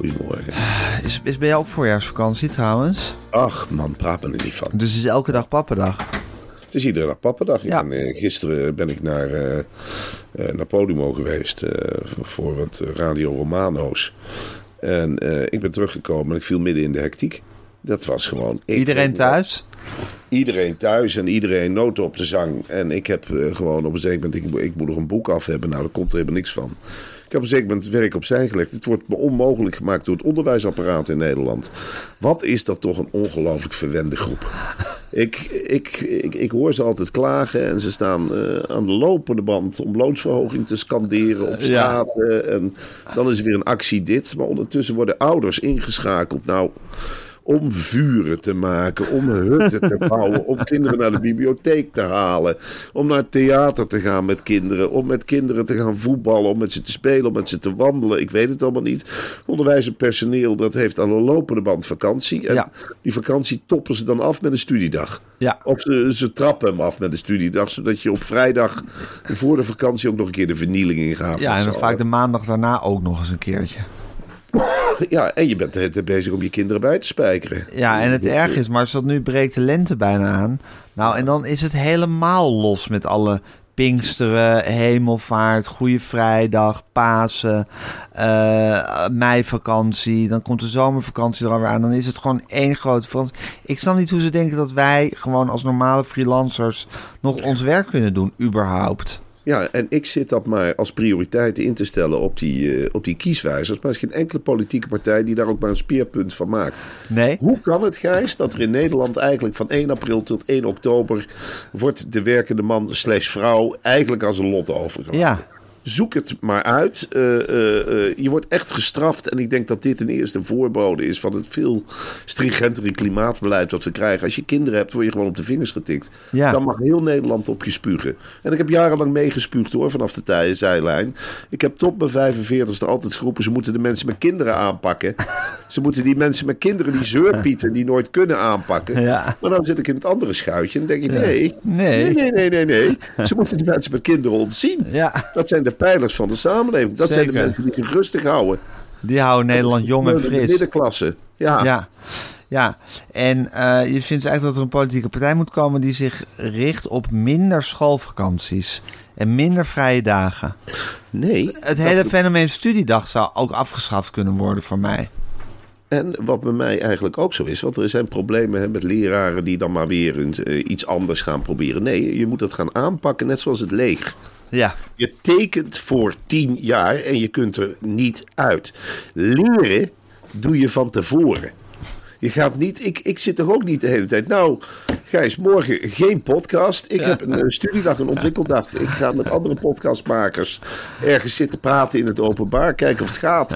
Goedemorgen. Is, is bij jou ook voorjaarsvakantie trouwens? Ach, man, praat me er niet van. Dus het is elke dag pappendag. Het is iedere dag pappendag. Ik Ja. ben, eh, gisteren ben ik naar, eh eh, naar Podimo geweest eh, voor wat Radio Romano's. En eh, ik ben teruggekomen en ik viel midden in de hectiek. Dat was gewoon... Iedereen thuis? Iedereen thuis en iedereen nood op de zang. En ik heb eh, gewoon op een zeker moment... Ik, ik moet nog een boek af hebben. Nou, daar komt er helemaal niks van. Ik heb op een het werk opzij gelegd. Het wordt me onmogelijk gemaakt door het onderwijsapparaat in Nederland. Wat is dat toch een ongelooflijk verwende groep. Ik, ik, ik, ik hoor ze altijd klagen en ze staan eh, aan de lopende band om loonsverhoging te scanderen op straten. En dan is er weer een actie dit. Maar ondertussen worden ouders ingeschakeld. Nou, om vuren te maken, om hutten te bouwen, om kinderen naar de bibliotheek te halen, om naar het theater te gaan met kinderen, om met kinderen te gaan voetballen, om met ze te spelen, om met ze te wandelen. Ik weet het allemaal niet. Onderwijs en personeel, dat heeft aan een lopende band vakantie. En Ja. die vakantie toppen ze dan af met een studiedag. Ja. Of ze, ze trappen hem af met een studiedag, zodat je op vrijdag voor de vakantie ook nog een keer de vernieling ingaat. Ja, en dan vaak de maandag daarna ook nog eens een keertje. Ja, en je bent de hele tijd bezig om je kinderen bij te spijkeren. Ja, en het erg is, Marcel, nu breekt de lente bijna aan. Nou, en dan is het helemaal los met alle Pinksteren, Hemelvaart, Goede Vrijdag, Pasen, eh, meivakantie. Dan komt de zomervakantie er alweer aan. Dan is het gewoon één grote vakantie. Ik snap niet hoe ze denken dat wij gewoon als normale freelancers nog ons werk kunnen doen, überhaupt. Ja, en ik zit dat maar als prioriteit in te stellen op die, eh, op die kieswijzers. Maar er is geen enkele politieke partij die daar ook maar een speerpunt van maakt. Nee? Hoe kan het, Gijs, dat er in Nederland eigenlijk van 1 april tot 1 oktober... wordt de werkende man slash vrouw eigenlijk als een lot overgelaten? Ja. Zoek het maar uit. Eh, eh, eh, je wordt echt gestraft. En ik denk dat dit een eerste voorbode is van het veel stringentere klimaatbeleid wat we krijgen. Als je kinderen hebt, word je gewoon op de vingers getikt. Ja. Dan mag heel Nederland op je spugen. En ik heb jarenlang meegespuugd hoor, vanaf de tij- zijlijn. Ik heb tot mijn 45ste altijd geroepen, ze moeten de mensen met kinderen aanpakken. ze moeten die mensen met kinderen, die zeurpieten, die nooit kunnen aanpakken. Ja. Maar dan zit ik in het andere schuitje en denk ik, nee, Nee. nee, nee, nee, nee, nee. Ze moeten die mensen met kinderen ontzien. Ja. Dat zijn de pijlers van de samenleving. Dat zijn de mensen die zich rustig houden. Die houden Nederland jong en De fris. middenklasse. Ja. Ja, ja. En eh, je vindt eigenlijk dat er een politieke partij moet komen die zich richt op minder schoolvakanties en minder vrije dagen. Nee. Het hele fenomeen studiedag zou ook afgeschaft kunnen worden voor mij. En wat bij mij eigenlijk ook zo is, want er zijn problemen hè, met leraren die dan maar weer eh, iets anders gaan proberen. Nee, je moet dat gaan aanpakken, net zoals het leger. Ja, Je tekent voor tien jaar en je kunt er niet uit. Leren doe je van tevoren. Je gaat niet, ik, ik zit toch ook niet de hele tijd. Nou, Gijs, morgen geen podcast. Ik heb een, eh, studiedag, een ontwikkeldag. Ik ga met andere podcastmakers ergens zitten praten in het openbaar. Kijken of het gaat.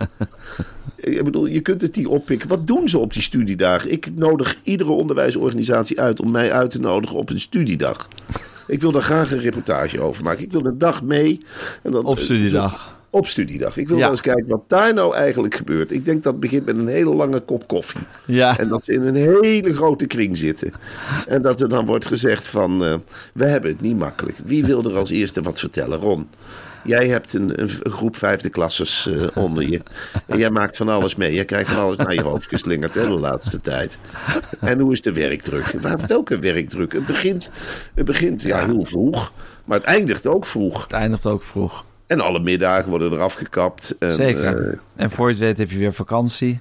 Ik bedoel, je kunt het niet oppikken. Wat doen ze op die studiedagen? Ik nodig iedere onderwijsorganisatie uit om mij uit te nodigen op een studiedag. Ik wil daar graag een reportage over maken. Ik wil een dag mee. En dan, op studiedag. Op studiedag. Ik wil Ja. wel eens kijken wat daar nou eigenlijk gebeurt. Ik denk dat het begint met een hele lange kop koffie. Ja. En dat ze in een hele grote kring zitten. En dat er dan wordt gezegd van... eh, we hebben het niet makkelijk. Wie wil er als eerste wat vertellen? Ron. Jij hebt een, een groep vijfde klasses eh, onder je. En jij maakt van alles mee. Jij krijgt van alles naar je hoofd geslingerd hè, de laatste tijd. En hoe is de werkdruk? Waar- Welke werkdruk? Het begint, het begint ja, heel vroeg. Maar het eindigt ook vroeg. Het eindigt ook vroeg. En alle middagen worden eraf gekapt. En, Zeker. eh, en voor je het weet heb je weer vakantie.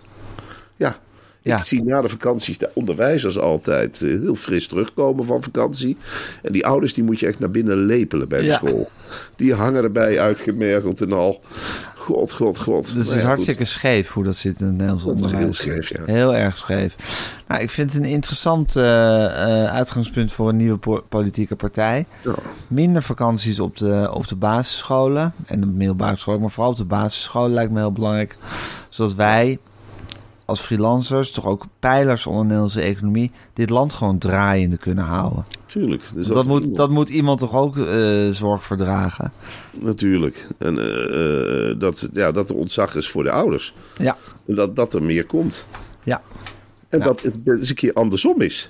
ja. Ja. Ik zie na de vakanties de onderwijzers altijd eh, heel fris terugkomen van vakantie. En die ouders die moet je echt naar binnen lepelen bij de Ja. school. Die hangen erbij uitgemergeld en al. God, god, god. Dus Nou het is ja, hartstikke scheef hoe dat zit in het Nederlands is heel onderwijs. scheef, ja. Heel erg scheef. Nou, ik vind het een interessant eh, eh, uitgangspunt voor een nieuwe po- politieke partij. Ja. Minder vakanties op de, op de basisscholen en de middelbare scholen, maar vooral op de basisscholen lijkt me heel belangrijk. Zodat wij als freelancers, toch ook pijlers onder de Nederlandse economie, dit land gewoon draaiende kunnen houden. Tuurlijk. Dus dat, moet, iemand- dat moet iemand toch ook eh, zorg voor dragen. Natuurlijk. En eh, eh, dat, ja, dat er ontzag is voor de ouders. Ja, En dat, dat er meer komt. ja. En Ja. dat het eens een keer andersom is.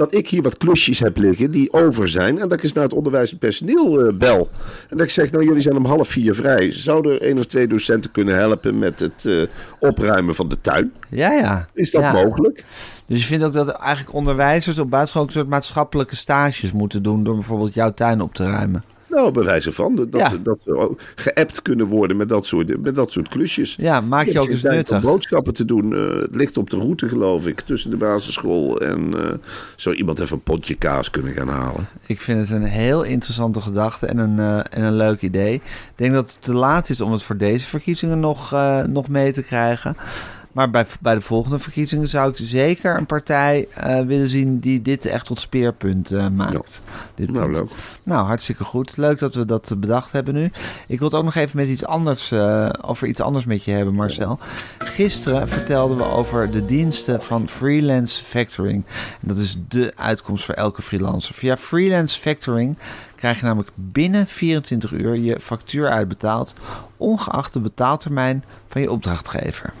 Dat ik hier wat klusjes heb liggen die over zijn. En dat ik eens naar het onderwijs en personeel bel. En dat ik zeg, nou jullie zijn om half vier vrij. Zouden er één of twee docenten kunnen helpen met het eh, opruimen van de tuin? Ja, ja. Is dat Ja. mogelijk? Dus je vindt ook dat eigenlijk onderwijzers op buitenschool ook een soort maatschappelijke stages moeten doen door bijvoorbeeld jouw tuin op te ruimen. Nou, bij wijze van. Dat, Ja. dat ze ook geappt kunnen worden met dat soort, met dat soort klusjes. Ja, maak je ook eens nuttig. om boodschappen te doen. Eh, het ligt op de route, geloof ik, tussen de basisschool en eh, zou iemand even een potje kaas kunnen gaan halen. Ik vind het een heel interessante gedachte en een, eh, en een leuk idee. Ik denk dat het te laat is om het voor deze verkiezingen nog, nog mee te krijgen. Maar bij, bij de volgende verkiezingen zou ik zeker een partij eh, willen zien die dit echt tot speerpunt eh, maakt. Dit Nou, leuk. Nou, hartstikke goed. Leuk dat we dat bedacht hebben nu. Ik wil het ook nog even met iets anders, eh, over iets anders met je hebben, Marcel. Gisteren vertelden we over de diensten van Freelance Factoring. En dat is de uitkomst voor elke freelancer. Via Freelance Factoring krijg je namelijk binnen 24 uur je factuur uitbetaald, ongeacht de betaaltermijn van je opdrachtgever.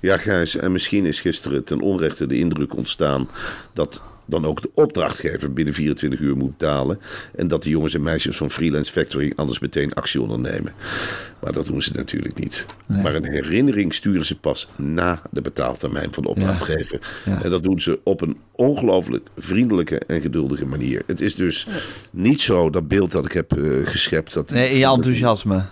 Ja, Gijs, en misschien is gisteren ten onrechte de indruk ontstaan dat dan ook de opdrachtgever binnen 24 uur moet betalen. En dat de jongens en meisjes van Freelance Factoring anders meteen actie ondernemen. Maar dat doen ze natuurlijk niet. Maar een herinnering sturen ze pas na de betaaltermijn van de opdrachtgever. Ja. En dat doen ze op een ongelooflijk vriendelijke en geduldige manier. Het is dus niet zo dat beeld dat ik heb eh, geschept. Dat Nee, in je enthousiasme.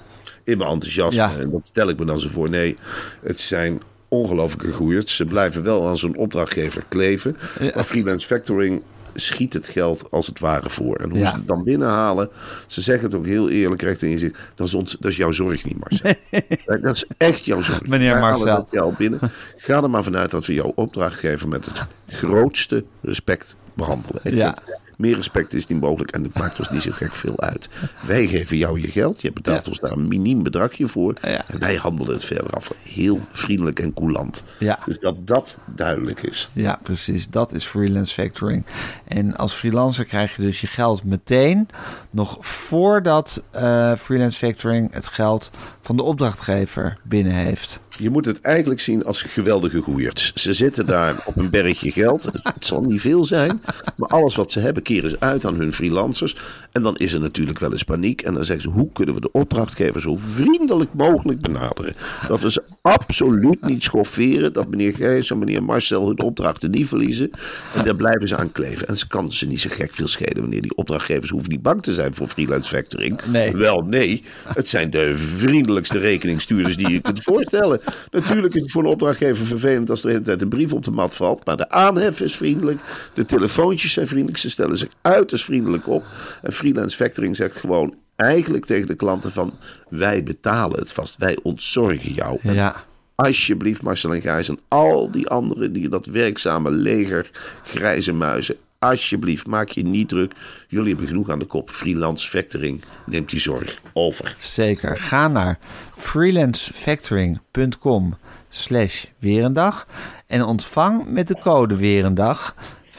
in mijn enthousiasme. Ja. En dat stel ik me dan zo voor. Nee, het zijn ongelooflijke groeiers. Ze blijven wel aan zo'n opdrachtgever kleven. Maar freelance factoring schiet het geld als het ware voor. En hoe Ja. ze het dan binnenhalen, ze zeggen het ook heel eerlijk recht in je. Dat is, ons, dat is jouw zorg niet, Marcel. Dat is echt jouw zorg. Meneer Wij Marcel. geld binnen. Ga er maar vanuit dat we jouw opdrachtgever met het grootste respect behandelen. Ja. meer respect is niet mogelijk en het maakt ons niet zo gek veel uit. Wij geven jou je geld, je betaalt Ja. ons daar een miniem bedragje voor. Ja. En wij handelen het verder af. Heel vriendelijk en coulant. Ja. Dus dat dat duidelijk is. Ja, precies. Dat is freelance factoring. En als freelancer krijg je dus je geld meteen, nog voordat eh, freelance factoring het geld van de opdrachtgever binnen heeft. Je moet het eigenlijk zien als geweldige goeiers. Ze zitten daar op een bergje geld. Het zal niet veel zijn. Maar alles wat ze hebben keren ze uit aan hun freelancers. En dan is er natuurlijk wel eens paniek. En dan zeggen ze, hoe kunnen we de opdrachtgever zo vriendelijk mogelijk benaderen? Dat we ze absoluut niet schofferen. Dat meneer Gijs en meneer Marcel hun opdrachten niet verliezen. En daar blijven ze aan kleven. En ze kan ze niet zo gek veel schelen wanneer die opdrachtgevers hoeven niet bang te zijn voor freelance factoring. Nee. Wel, nee. Het zijn de vriendelijkste rekeningstuurders die je kunt voorstellen. Natuurlijk is het voor een opdrachtgever vervelend als er de hele tijd een brief op de mat valt. Maar de aanhef is vriendelijk. De telefoontjes zijn vriendelijk. Ze stellen zich uiterst vriendelijk op. En freelance factoring zegt gewoon eigenlijk tegen de klanten van... wij betalen het vast. Wij ontzorgen jou. En Ja, Alsjeblieft, Marcel en Gijs en al die anderen die dat werkzame leger grijze muizen. Alsjeblieft, maak je niet druk. Jullie hebben genoeg aan de kop. Freelance factoring neemt die zorg over. zeker. Ga naar freelancefactoring.com slash weerendag en ontvang met de code weerendag 50%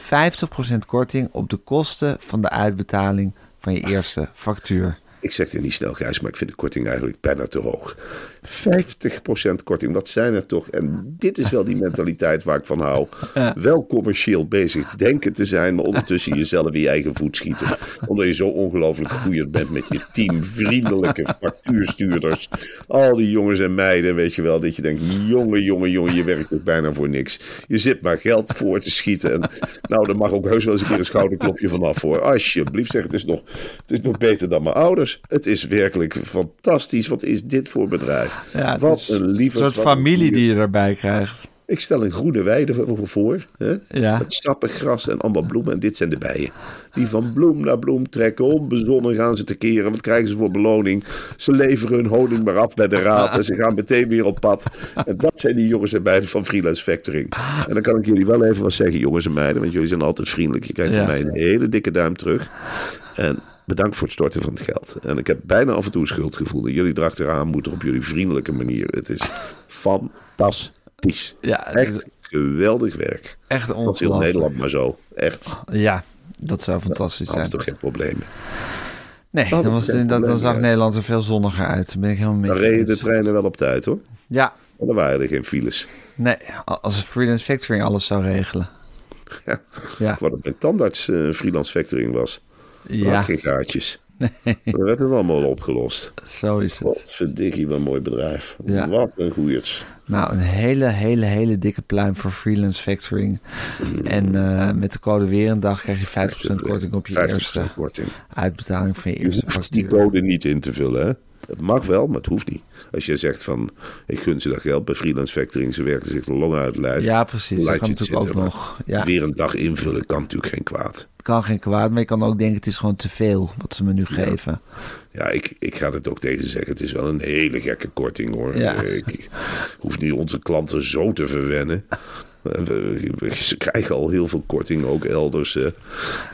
korting op de kosten van de uitbetaling van je eerste factuur. Ik zeg het niet snel, Gijs, maar ik vind de korting eigenlijk bijna te hoog. 50% korting, dat zijn er toch. En dit is wel die mentaliteit waar ik van hou. Wel commercieel bezig denken te zijn, maar ondertussen jezelf in je eigen voet schieten. Omdat je zo ongelooflijk goeie bent met je team. Vriendelijke factuurstuurders. Al die jongens en meiden, weet je wel. Dat je denkt, jongen, jongen, jongen, je werkt toch bijna voor niks. Je zit maar geld voor te schieten. En nou, daar mag ook heus wel eens een keer een schouderklopje vanaf voor. Alsjeblieft, zeg, het is nog, het is nog beter dan mijn ouders. Het is werkelijk fantastisch. Wat is dit voor bedrijf? Ja, wat een lieve soort familie die je erbij krijgt. Ik stel een groene weide voor. hè? Ja. Met en allemaal bloemen. En dit zijn de bijen. Die van bloem naar bloem trekken. Onbezonnen gaan ze te keren. Wat krijgen ze voor beloning? Ze leveren hun honing maar af bij de raad. En ze gaan meteen weer op pad. En dat zijn die jongens en meiden van Freelance Factoring. En dan kan ik jullie wel even wat zeggen, jongens en meiden. Want jullie zijn altijd vriendelijk. Je krijgt Ja. van mij een hele dikke duim terug. En bedankt voor het storten van het geld. En ik heb bijna af en toe een schuldgevoel. En jullie erachteraan moeten op jullie vriendelijke manier. Het is fantastisch. Ja, Echt is geweldig werk. echt Dat is heel ongelooflijk. Nederland maar zo. Echt. Ja, dat zou fantastisch zijn. toch geen problemen. Nee, dan, was dan, dan probleem, zag. Nederland er veel zonniger uit. Daar ben ik helemaal mee Dan reden de treinen wel op tijd hoor. Ja, Maar dan waren er geen files. nee, als Freelance Factoring alles zou regelen. Ja. Ja, Wat met tandarts eh, freelance factoring was. Ja had geen gaatjes. Dan werd het allemaal opgelost. zo is het. Wat verdikkie, wat een mooi bedrijf. Ja. Wat een goeierts. Nou, een hele, hele, hele dikke pluim voor Freelance Factoring. En eh, met de code weer een dag krijg je 50% korting op je 50% eerste korting. uitbetaling van je Je eerste hoeft die factuur. code niet in te vullen, hè? Het mag wel, maar het hoeft niet. Als je zegt van, ik gun ze dat geld bij freelance factoring, ze werken zich de long uit lijf. Ja, precies. Dat kan natuurlijk ook nog. Ja, Weer een dag invullen kan natuurlijk geen kwaad. het kan geen kwaad, maar je kan ook denken het is gewoon te veel wat ze me nu geven. Ja, ik, ik ga het ook tegen ze zeggen. Het is wel een hele gekke korting hoor. Ja. Ik, ik hoef niet onze klanten zo te verwennen. Ze krijgen al heel veel korting, ook elders. hè.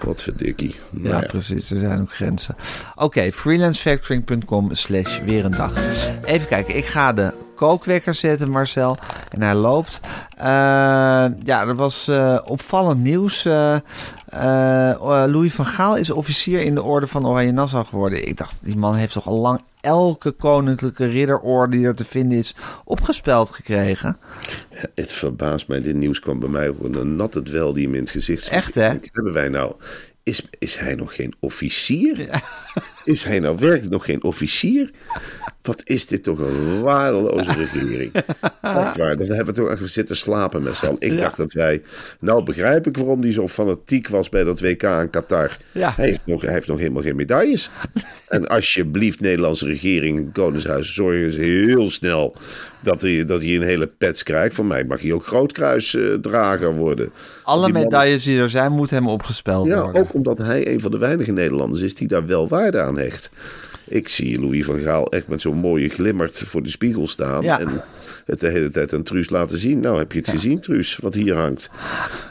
Wat verdikkie. Ja, Nou ja. precies. Er zijn ook grenzen. Oké, freelancefactoring.com slash weer een dag. Even kijken, ik ga de kookwekker zetten, Marcel. En hij loopt. Eh, ja, er was eh, opvallend nieuws. Eh, Louis van Gaal is officier in de orde van Oranje Nassau geworden. Ik dacht, die man heeft toch al lang elke koninklijke ridderorde die er te vinden is opgespeld gekregen. Het verbaast mij. Dit nieuws kwam bij mij op een natte dwel die hem in het gezicht sloeg. Echt, hè? Hebben wij nou... Is, is hij nog geen officier? Is hij nou werkelijk nog geen officier? Wat is dit toch een waardeloze regering? Echt waar. We hebben toch echt zitten slapen met z'n. Ik dacht dat wij... Nou begrijp ik waarom hij zo fanatiek was bij dat WK in Qatar. Ja. Hij, heeft nog, hij heeft nog helemaal geen medailles. En alsjeblieft, Nederlandse regering, Koningshuis, zorgen eens heel snel dat hij, dat hij een hele pets krijgt. Voor mij mag hij ook grootkruisdrager worden. Alle Die man- medailles die er zijn, moeten hem opgespeld ja, worden. ook omdat hij een van de weinige Nederlanders is die daar wel waarde aan hecht. Ik zie Louis van Gaal echt met zo'n mooie glimmerd voor de spiegel staan. Ja. En het de hele tijd aan Truus laten zien. Nou, heb je het gezien, Truus, wat hier hangt?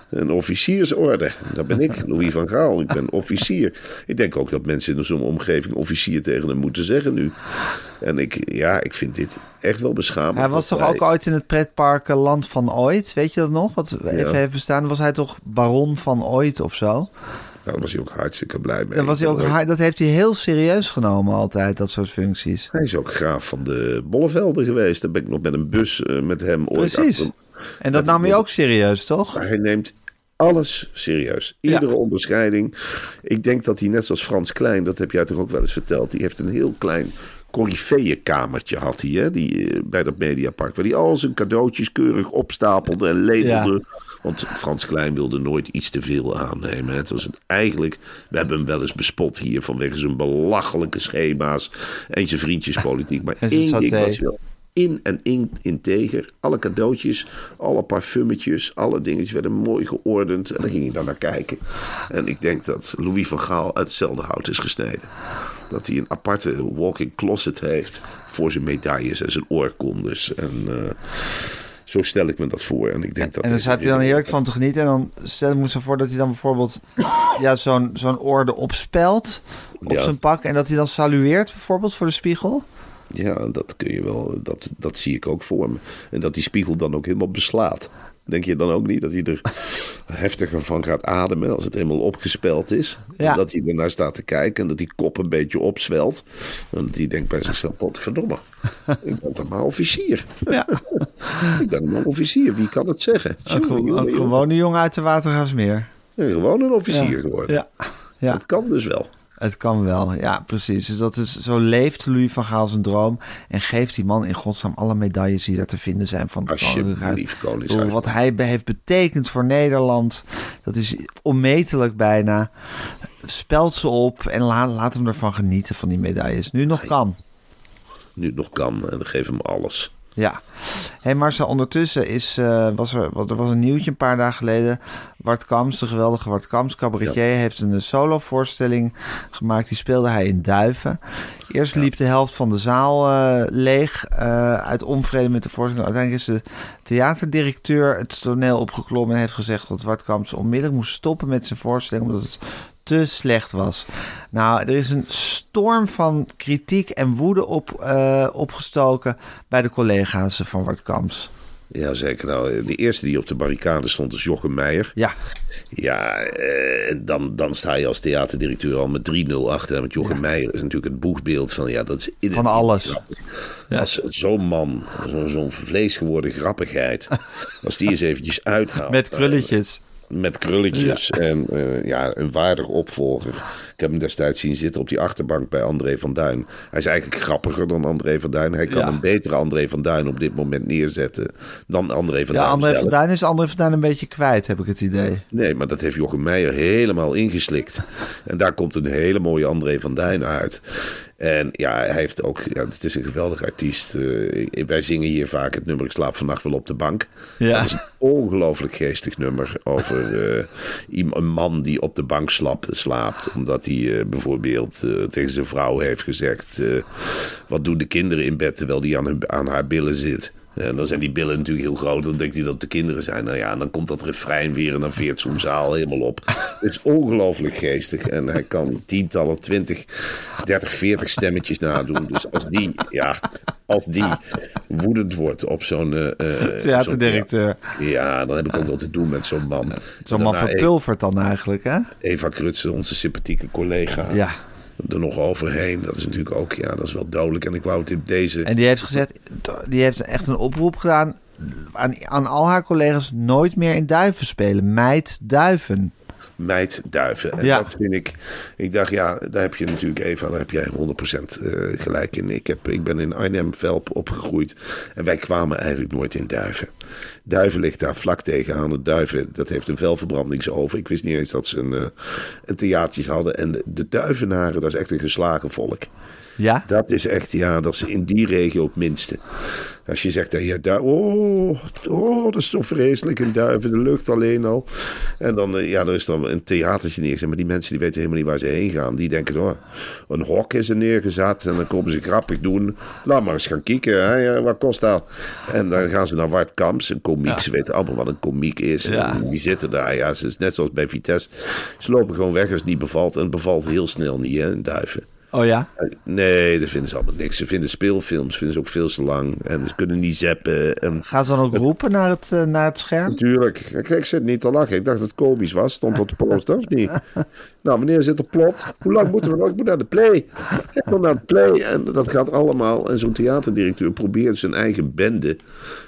Een officiersorde. Dat ben ik, Louis van Gaal. Ik ben officier. Ik denk ook dat mensen in zo'n omgeving officier tegen hem moeten zeggen nu. En ik, ja, ik vind dit echt wel beschamend. Hij was toch ook ooit in het pretpark eh, Land van Ooit? Weet je dat nog? Wat even heeft bestaan. Was hij toch baron van Ooit of zo? Daar was hij ook hartstikke blij mee. Dat, was hij ook, dat heeft hij heel serieus genomen altijd, dat soort functies. Hij is ook graaf van de Bollevelden geweest. Daar ben ik nog met een bus eh, met hem ooit Precies. achter- En dat nam hij ook serieus, toch? Hij neemt alles serieus. Iedere Ja. onderscheiding. Ik denk dat hij net zoals Frans Klein, dat heb jij toch ook wel eens verteld. Die heeft een heel klein kamertje had hij, hè? Die, eh, bij dat Mediapark. Waar hij al zijn cadeautjes keurig opstapelde en labelde. Want Frans Klein wilde nooit iets te veel aannemen. hè. Het was een, eigenlijk, we hebben hem wel eens bespot hier vanwege zijn belachelijke schema's en zijn vriendjespolitiek. Maar één ding was wel in en in integer. Alle cadeautjes, alle parfummetjes, alle dingetjes werden mooi geordend. En dan ging je daar naar kijken. En ik denk dat Louis van Gaal uit hetzelfde hout is gesneden. Dat hij een aparte walk-in closet heeft voor zijn medailles en zijn oorkondes. En eh, zo stel ik me dat voor. En ik denk dat En deze zat hij dan heerlijk van te genieten. En dan stel ik me zo voor dat hij dan bijvoorbeeld ja, zo'n zo'n orde opspelt op Ja. zijn pak. En dat hij dan salueert bijvoorbeeld voor de spiegel. Ja, dat kun je wel. Dat, dat zie ik ook voor me. En dat die spiegel dan ook helemaal beslaat. Denk je dan ook niet dat hij er heftiger van gaat ademen als het eenmaal opgespeld is? Ja. Dat hij ernaar staat te kijken en dat die kop een beetje opzwelt. En dat hij denkt bij zichzelf, wat verdomme, ik ben toch maar officier. Ja. Ik ben maar officier, wie kan het zeggen? Een, gewone jongen uit de Watergaasmeer. Ja, gewoon een officier geworden. Ja. ja, Dat kan dus wel. Het kan wel. Ja, precies. Dus dat is, zo leeft Louis van Gaal zijn droom. En geeft die man in godsnaam alle medailles die daar te vinden zijn van Koninkrijk. Bedoel, Koningshuis. Wat hij heeft betekend voor Nederland, dat is onmetelijk bijna. Speld ze op en laat, laat hem ervan genieten van die medailles. Nu nog kan. Nu het nog kan, en geef hem alles. Ja. Hey Marcel, ondertussen is, eh, was er, wat- er was een nieuwtje een paar dagen geleden. Bart Kams, de geweldige Bart Kams, cabaretier, heeft een solo-voorstelling gemaakt. Die speelde hij in Duiven. Eerst liep de helft van de zaal eh, leeg eh, uit onvrede met de voorstelling. Uiteindelijk is de theaterdirecteur het toneel opgeklommen en heeft gezegd dat Bart Kams onmiddellijk moest stoppen met zijn voorstelling omdat het te slecht was. Nou, er is een storm van kritiek en woede op, eh, opgestoken bij de collega's van Bart Kams. Ja, zeker. Nou, de eerste die op de barricade stond is Jochem Meijer. Ja, Ja, eh, dan, dan sta je als theaterdirecteur al met 3-0 achter. Want Jochem Meijer is natuurlijk het boegbeeld van... Ja, dat is Van alles. Als zo'n man, zo- zo'n vleesgeworden grappigheid... als die eens eventjes uithaalt... met krulletjes. Met krulletjes en eh, ja, een waardig opvolger. Ik heb hem destijds zien zitten op die achterbank bij André van Duin. Hij is eigenlijk grappiger dan André van Duin. Hij kan Ja. een betere André van Duin op dit moment neerzetten dan André van Ja, Duin André zelf. van Duin is André van Duin een beetje kwijt, heb ik het idee. Nee, maar dat heeft Jochem Meijer helemaal ingeslikt. En daar komt een hele mooie André van Duin uit. En ja, hij heeft ook, ja, het is een geweldig artiest. Eh, wij zingen hier vaak het nummer Ik slaap vannacht wel op de bank. Ja. Dat is een ongelooflijk geestig nummer over eh, een man die op de bank slap, slaapt. Omdat hij eh, bijvoorbeeld tegen zijn vrouw heeft gezegd... wat doen de kinderen in bed terwijl die aan, hun, aan haar billen zit... En dan zijn die billen natuurlijk heel groot. Dan denkt hij dat de kinderen zijn. Nou ja, en dan komt dat refrein weer en dan veert zo'n zaal helemaal op. Het is ongelooflijk geestig. En hij kan tientallen, twintig, dertig, veertig stemmetjes nadoen. Dus als die, ja, als die woedend wordt op zo'n... eh, Theaterdirecteur. zo'n- ja, dan heb ik ook wel te doen met zo'n man. Zo'n man verpulvert dan eigenlijk, hè? Eva Krutsen, onze sympathieke collega. Ja. Er nog overheen. Dat is natuurlijk ook, ja, dat is wel dodelijk. En ik wou het in deze... En die heeft gezegd, die heeft echt een oproep gedaan aan, aan al haar collega's nooit meer in duiven spelen. Meid duiven. Meid duiven. En Ja. dat vind ik. Ik dacht, ja, daar heb je natuurlijk Eva, daar heb jij 100% eh, gelijk in. Ik, heb, ik ben in Arnhem-Velp opgegroeid en wij kwamen eigenlijk nooit in duiven. Duiven ligt daar vlak tegenaan. Het duiven, dat heeft een velverbrandingsoven. Ik wist niet eens dat ze een, eh, een theatertje hadden. En de, de duivenaren, dat is echt een geslagen volk. Ja? Dat is echt, ja, dat is in die regio het minste. Als je zegt je du- oh, oh, dat is toch vreselijk, een duiven, de lucht alleen al. En dan, eh, ja, er is dan een theatertje neergezet, maar die mensen die weten helemaal niet waar ze heen gaan. Die denken, oh, een hok is er neergezet en dan komen ze grappig doen. Laat maar eens gaan kijken, hè, ja, wat kost dat? En dan gaan ze naar Wart Kamps, een komiek. Ze weten allemaal wat een komiek is. Ja. En die zitten daar, ja, ze is net zoals bij Vitesse. Ze lopen gewoon weg als het niet bevalt en het bevalt heel snel niet, hè, een duiven. Oh ja? Nee, dat vinden ze allemaal niks. Ze vinden speelfilms vinden ze ook veel te lang. En ze kunnen niet zappen. En Gaan ze dan ook roepen naar het, eh, naar het scherm? natuurlijk, kijk, ik zit niet te lachen. Ik dacht dat het komisch was. Stond op de poster, of niet? Nou, meneer zit op plot. Hoe lang moeten we nog? Ik moet naar de play. Ik moet naar de play. En dat gaat allemaal. En zo'n theaterdirecteur probeert zijn eigen bende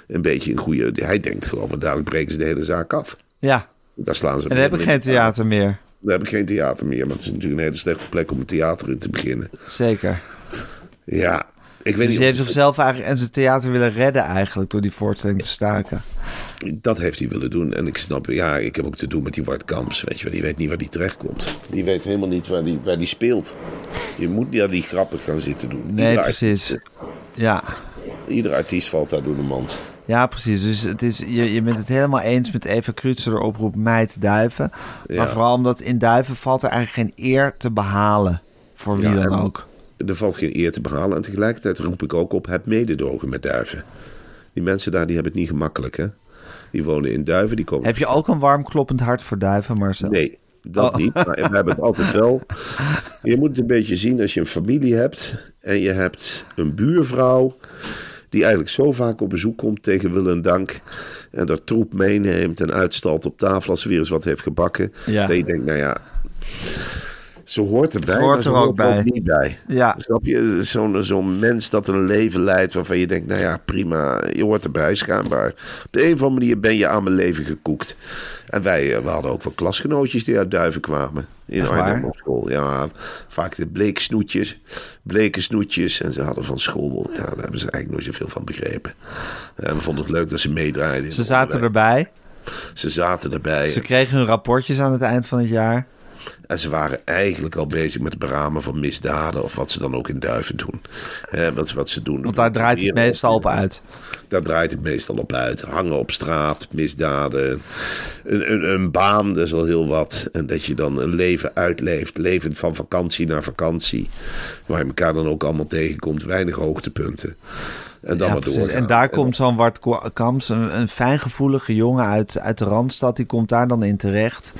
een beetje in goede... Hij denkt gewoon, want dadelijk breken ze de hele zaak af. Ja. Daar slaan ze En dan heb ik geen theater meer. Dan heb ik geen theater meer. Maar het is natuurlijk een hele slechte plek om een theater in te beginnen. Zeker. Ja, ik weet Dus of- heeft zichzelf eigenlijk en zijn theater willen redden eigenlijk door die voorstelling te staken. Dat heeft hij willen doen. En ik snap, ja, ik heb ook te doen met die Wart Kamps. Weet je wel, die weet niet waar die terechtkomt. Die weet helemaal niet waar die, waar die speelt. Je moet niet aan die grappig gaan zitten doen. Nee, Ieder precies. artiest- Ja. ieder artiest valt daar door de mand. Ja, precies. Dus het is, je, je bent het helemaal eens met Eva Krutser de oproep meid duiven. Maar Ja. vooral omdat in duiven valt er eigenlijk geen eer te behalen. Voor wie Ja, dan ook. Er valt geen eer te behalen. En tegelijkertijd roep ik ook op het mededogen met duiven. Die mensen daar die hebben het niet gemakkelijk, hè? Die wonen in duiven, die komen... Heb je ook een warm kloppend hart voor duiven, Marcel? Nee, dat Oh. niet. Maar we hebben het altijd wel. Je moet het een beetje zien als je een familie hebt en je hebt een buurvrouw Die eigenlijk zo vaak op bezoek komt tegen wil en dank. En dat troep meeneemt en uitstalt op tafel als ze weer eens wat heeft gebakken. Ja. Dat je denkt, nou ja, ze hoort erbij, Ze hoort maar ze er ook hoort bij. ook niet bij. Ja. Snap je? Zo'n zo'n mens dat een leven leidt waarvan je denkt, nou ja, prima, je hoort erbij schijnbaar. Op de een of andere manier ben je aan mijn leven gekoekt. En wij eh, we hadden ook wel klasgenootjes die uit Duiven kwamen. In Echt Arnhem op school. Ja, vaak de bleke snoetjes. Bleke snoetjes. En ze hadden van school, ja, daar hebben ze eigenlijk nooit zoveel van begrepen. En we vonden het leuk dat ze meedraaiden. Ze zaten onderwijs. erbij. Ze zaten erbij. Ze kregen hun rapportjes aan het eind van het jaar. En ze waren eigenlijk al bezig met het beramen van misdaden. Of wat ze dan ook in Duiven doen. Hè, wat, wat ze doen. Want daar draait het meestal op uit. Daar draait het meestal op uit. Hangen op straat, misdaden. Een, een, een baan, dat is al heel wat. En dat je dan een leven uitleeft. Levend van vakantie naar vakantie. Waar je elkaar dan ook allemaal tegenkomt. Weinig hoogtepunten. En dan Ja, doorgaan. En daar En komt zo'n Wart Kamps, een, een fijngevoelige jongen uit, uit de Randstad, die komt daar dan in terecht.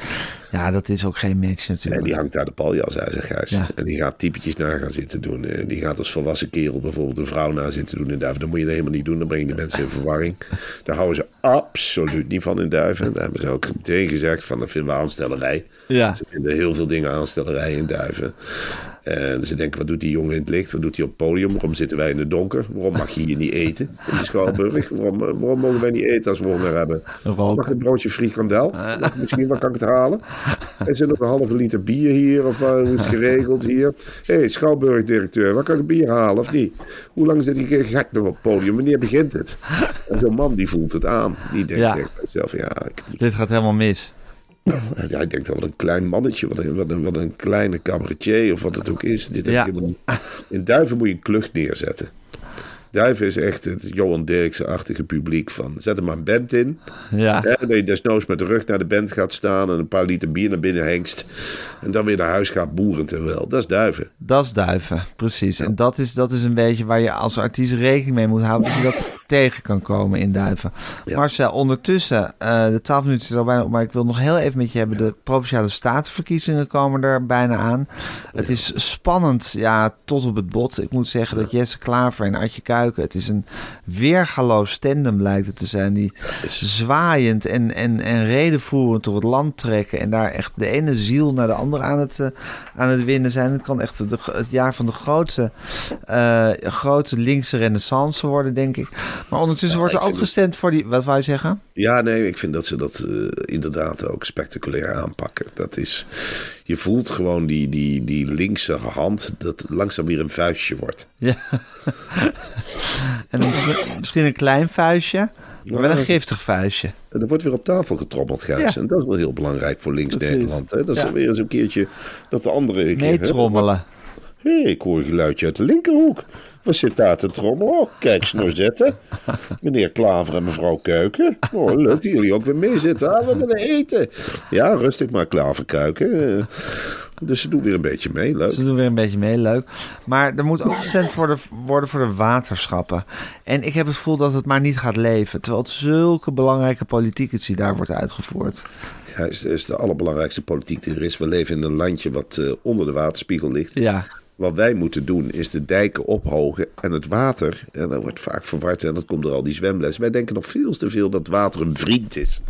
Ja, dat is ook geen match En natuurlijk. die hangt daar de paljas uit, zeg Gijs. Ja. En die gaat typetjes na gaan zitten doen. Eh, Die gaat als volwassen kerel bijvoorbeeld een vrouw na zitten doen in Duiven. Dat moet je helemaal niet doen. Dan breng je de mensen in verwarring. Daar houden ze absoluut niet van in Duiven. Daar hebben ze ook meteen gezegd van dat vinden we aanstellerij. Ja. Ze vinden heel veel dingen aanstellerij in Duiven. En ze denken, wat doet die jongen in het licht? Wat doet hij op het podium? Waarom zitten wij in het donker? Waarom mag je hier niet eten in de Schouwburg? Waarom, eh, waarom mogen wij niet eten als we honger hebben? Roken. Mag ik een broodje frikandel? Ik Misschien, waar kan ik het halen? Er zit nog een halve liter bier hier, of eh, hoe is het geregeld hier? Hé, hey, Schouwburg-directeur, waar kan ik bier halen of niet? Hoe lang zit die gek nog op het podium? Wanneer begint het? En zo'n man die voelt het aan. Die denkt Ja. tegen ja, ik moet Dit gaat helemaal mis. Ja, hij denkt wel wat een klein mannetje, wat een, wat een, wat een kleine cabaretier of wat het ook is. Dit Ja. ik. In Duiven moet je een klucht neerzetten. Duiven is echt het Johan Derksen-achtige publiek van zet er maar een band in. Ja. Hè, dat je desnoods met de rug naar de band gaat staan en een paar liter bier naar binnen hengst. En dan weer naar huis gaat boerend en wel. Dat is Duiven. Dat is duiven, precies. En dat is, dat is een beetje waar je als artiest rekening mee moet houden... dat je dat tegen kan komen in duiven. Ja. Marcel, ondertussen, eh, de 12 minuten is al bijna op... maar ik wil nog heel even met je hebben... de Provinciale Statenverkiezingen komen er bijna aan. Het is spannend, ja, tot op het bot. Ik moet zeggen dat Jesse Klaver en Adje Kuiken... het is een weergaloos tandem lijkt het te zijn... die zwaaiend en, en, en redenvoerend door het land trekken... en daar echt de ene ziel naar de andere aan het, eh, aan het winnen zijn. Het kan echt de, het jaar van de grootste, eh, grote linkse renaissance worden, denk ik. Maar ondertussen wordt er ook gestemd voor die... Wat wou je zeggen? Ja, nee, ik vind dat ze dat eh, inderdaad ook spectaculair aanpakken. Dat is, je voelt gewoon die, die, die linkse hand dat langzaam weer een vuistje wordt. Ja. en misschien, een klein vuistje, maar wel een giftig vuistje. En er wordt weer op tafel getrommeld, Gijs. Ja. En dat is wel heel belangrijk voor links Precies. Nederland. Hè? Dat is Ja. weer eens een keertje dat de andere... keer, hè, Hé, ik hoor een geluidje uit de linkerhoek. Wat zit daar te trommelen? Oh, kijk, Snorzette. Meneer Klaver en mevrouw Kuiken. Oh, leuk dat jullie ook weer mee zitten. Ah, we willen eten. Ja, rustig maar, Klaver Kuiken. Eh, Dus ze doen weer een beetje mee. Leuk. Ze doen weer een beetje mee, leuk. Maar er moet ook gestemd worden, worden voor de waterschappen. En ik heb het gevoel dat het maar niet gaat leven. Terwijl het zulke belangrijke politiek is die daar wordt uitgevoerd. Hij is, is de allerbelangrijkste politiek die er is. We leven in een landje wat eh, onder de waterspiegel ligt. Ja, Wat wij moeten doen is de dijken ophogen en het water. En dat wordt vaak verward en dat komt door al die zwemles. Wij denken nog veel te veel dat water een vriend is.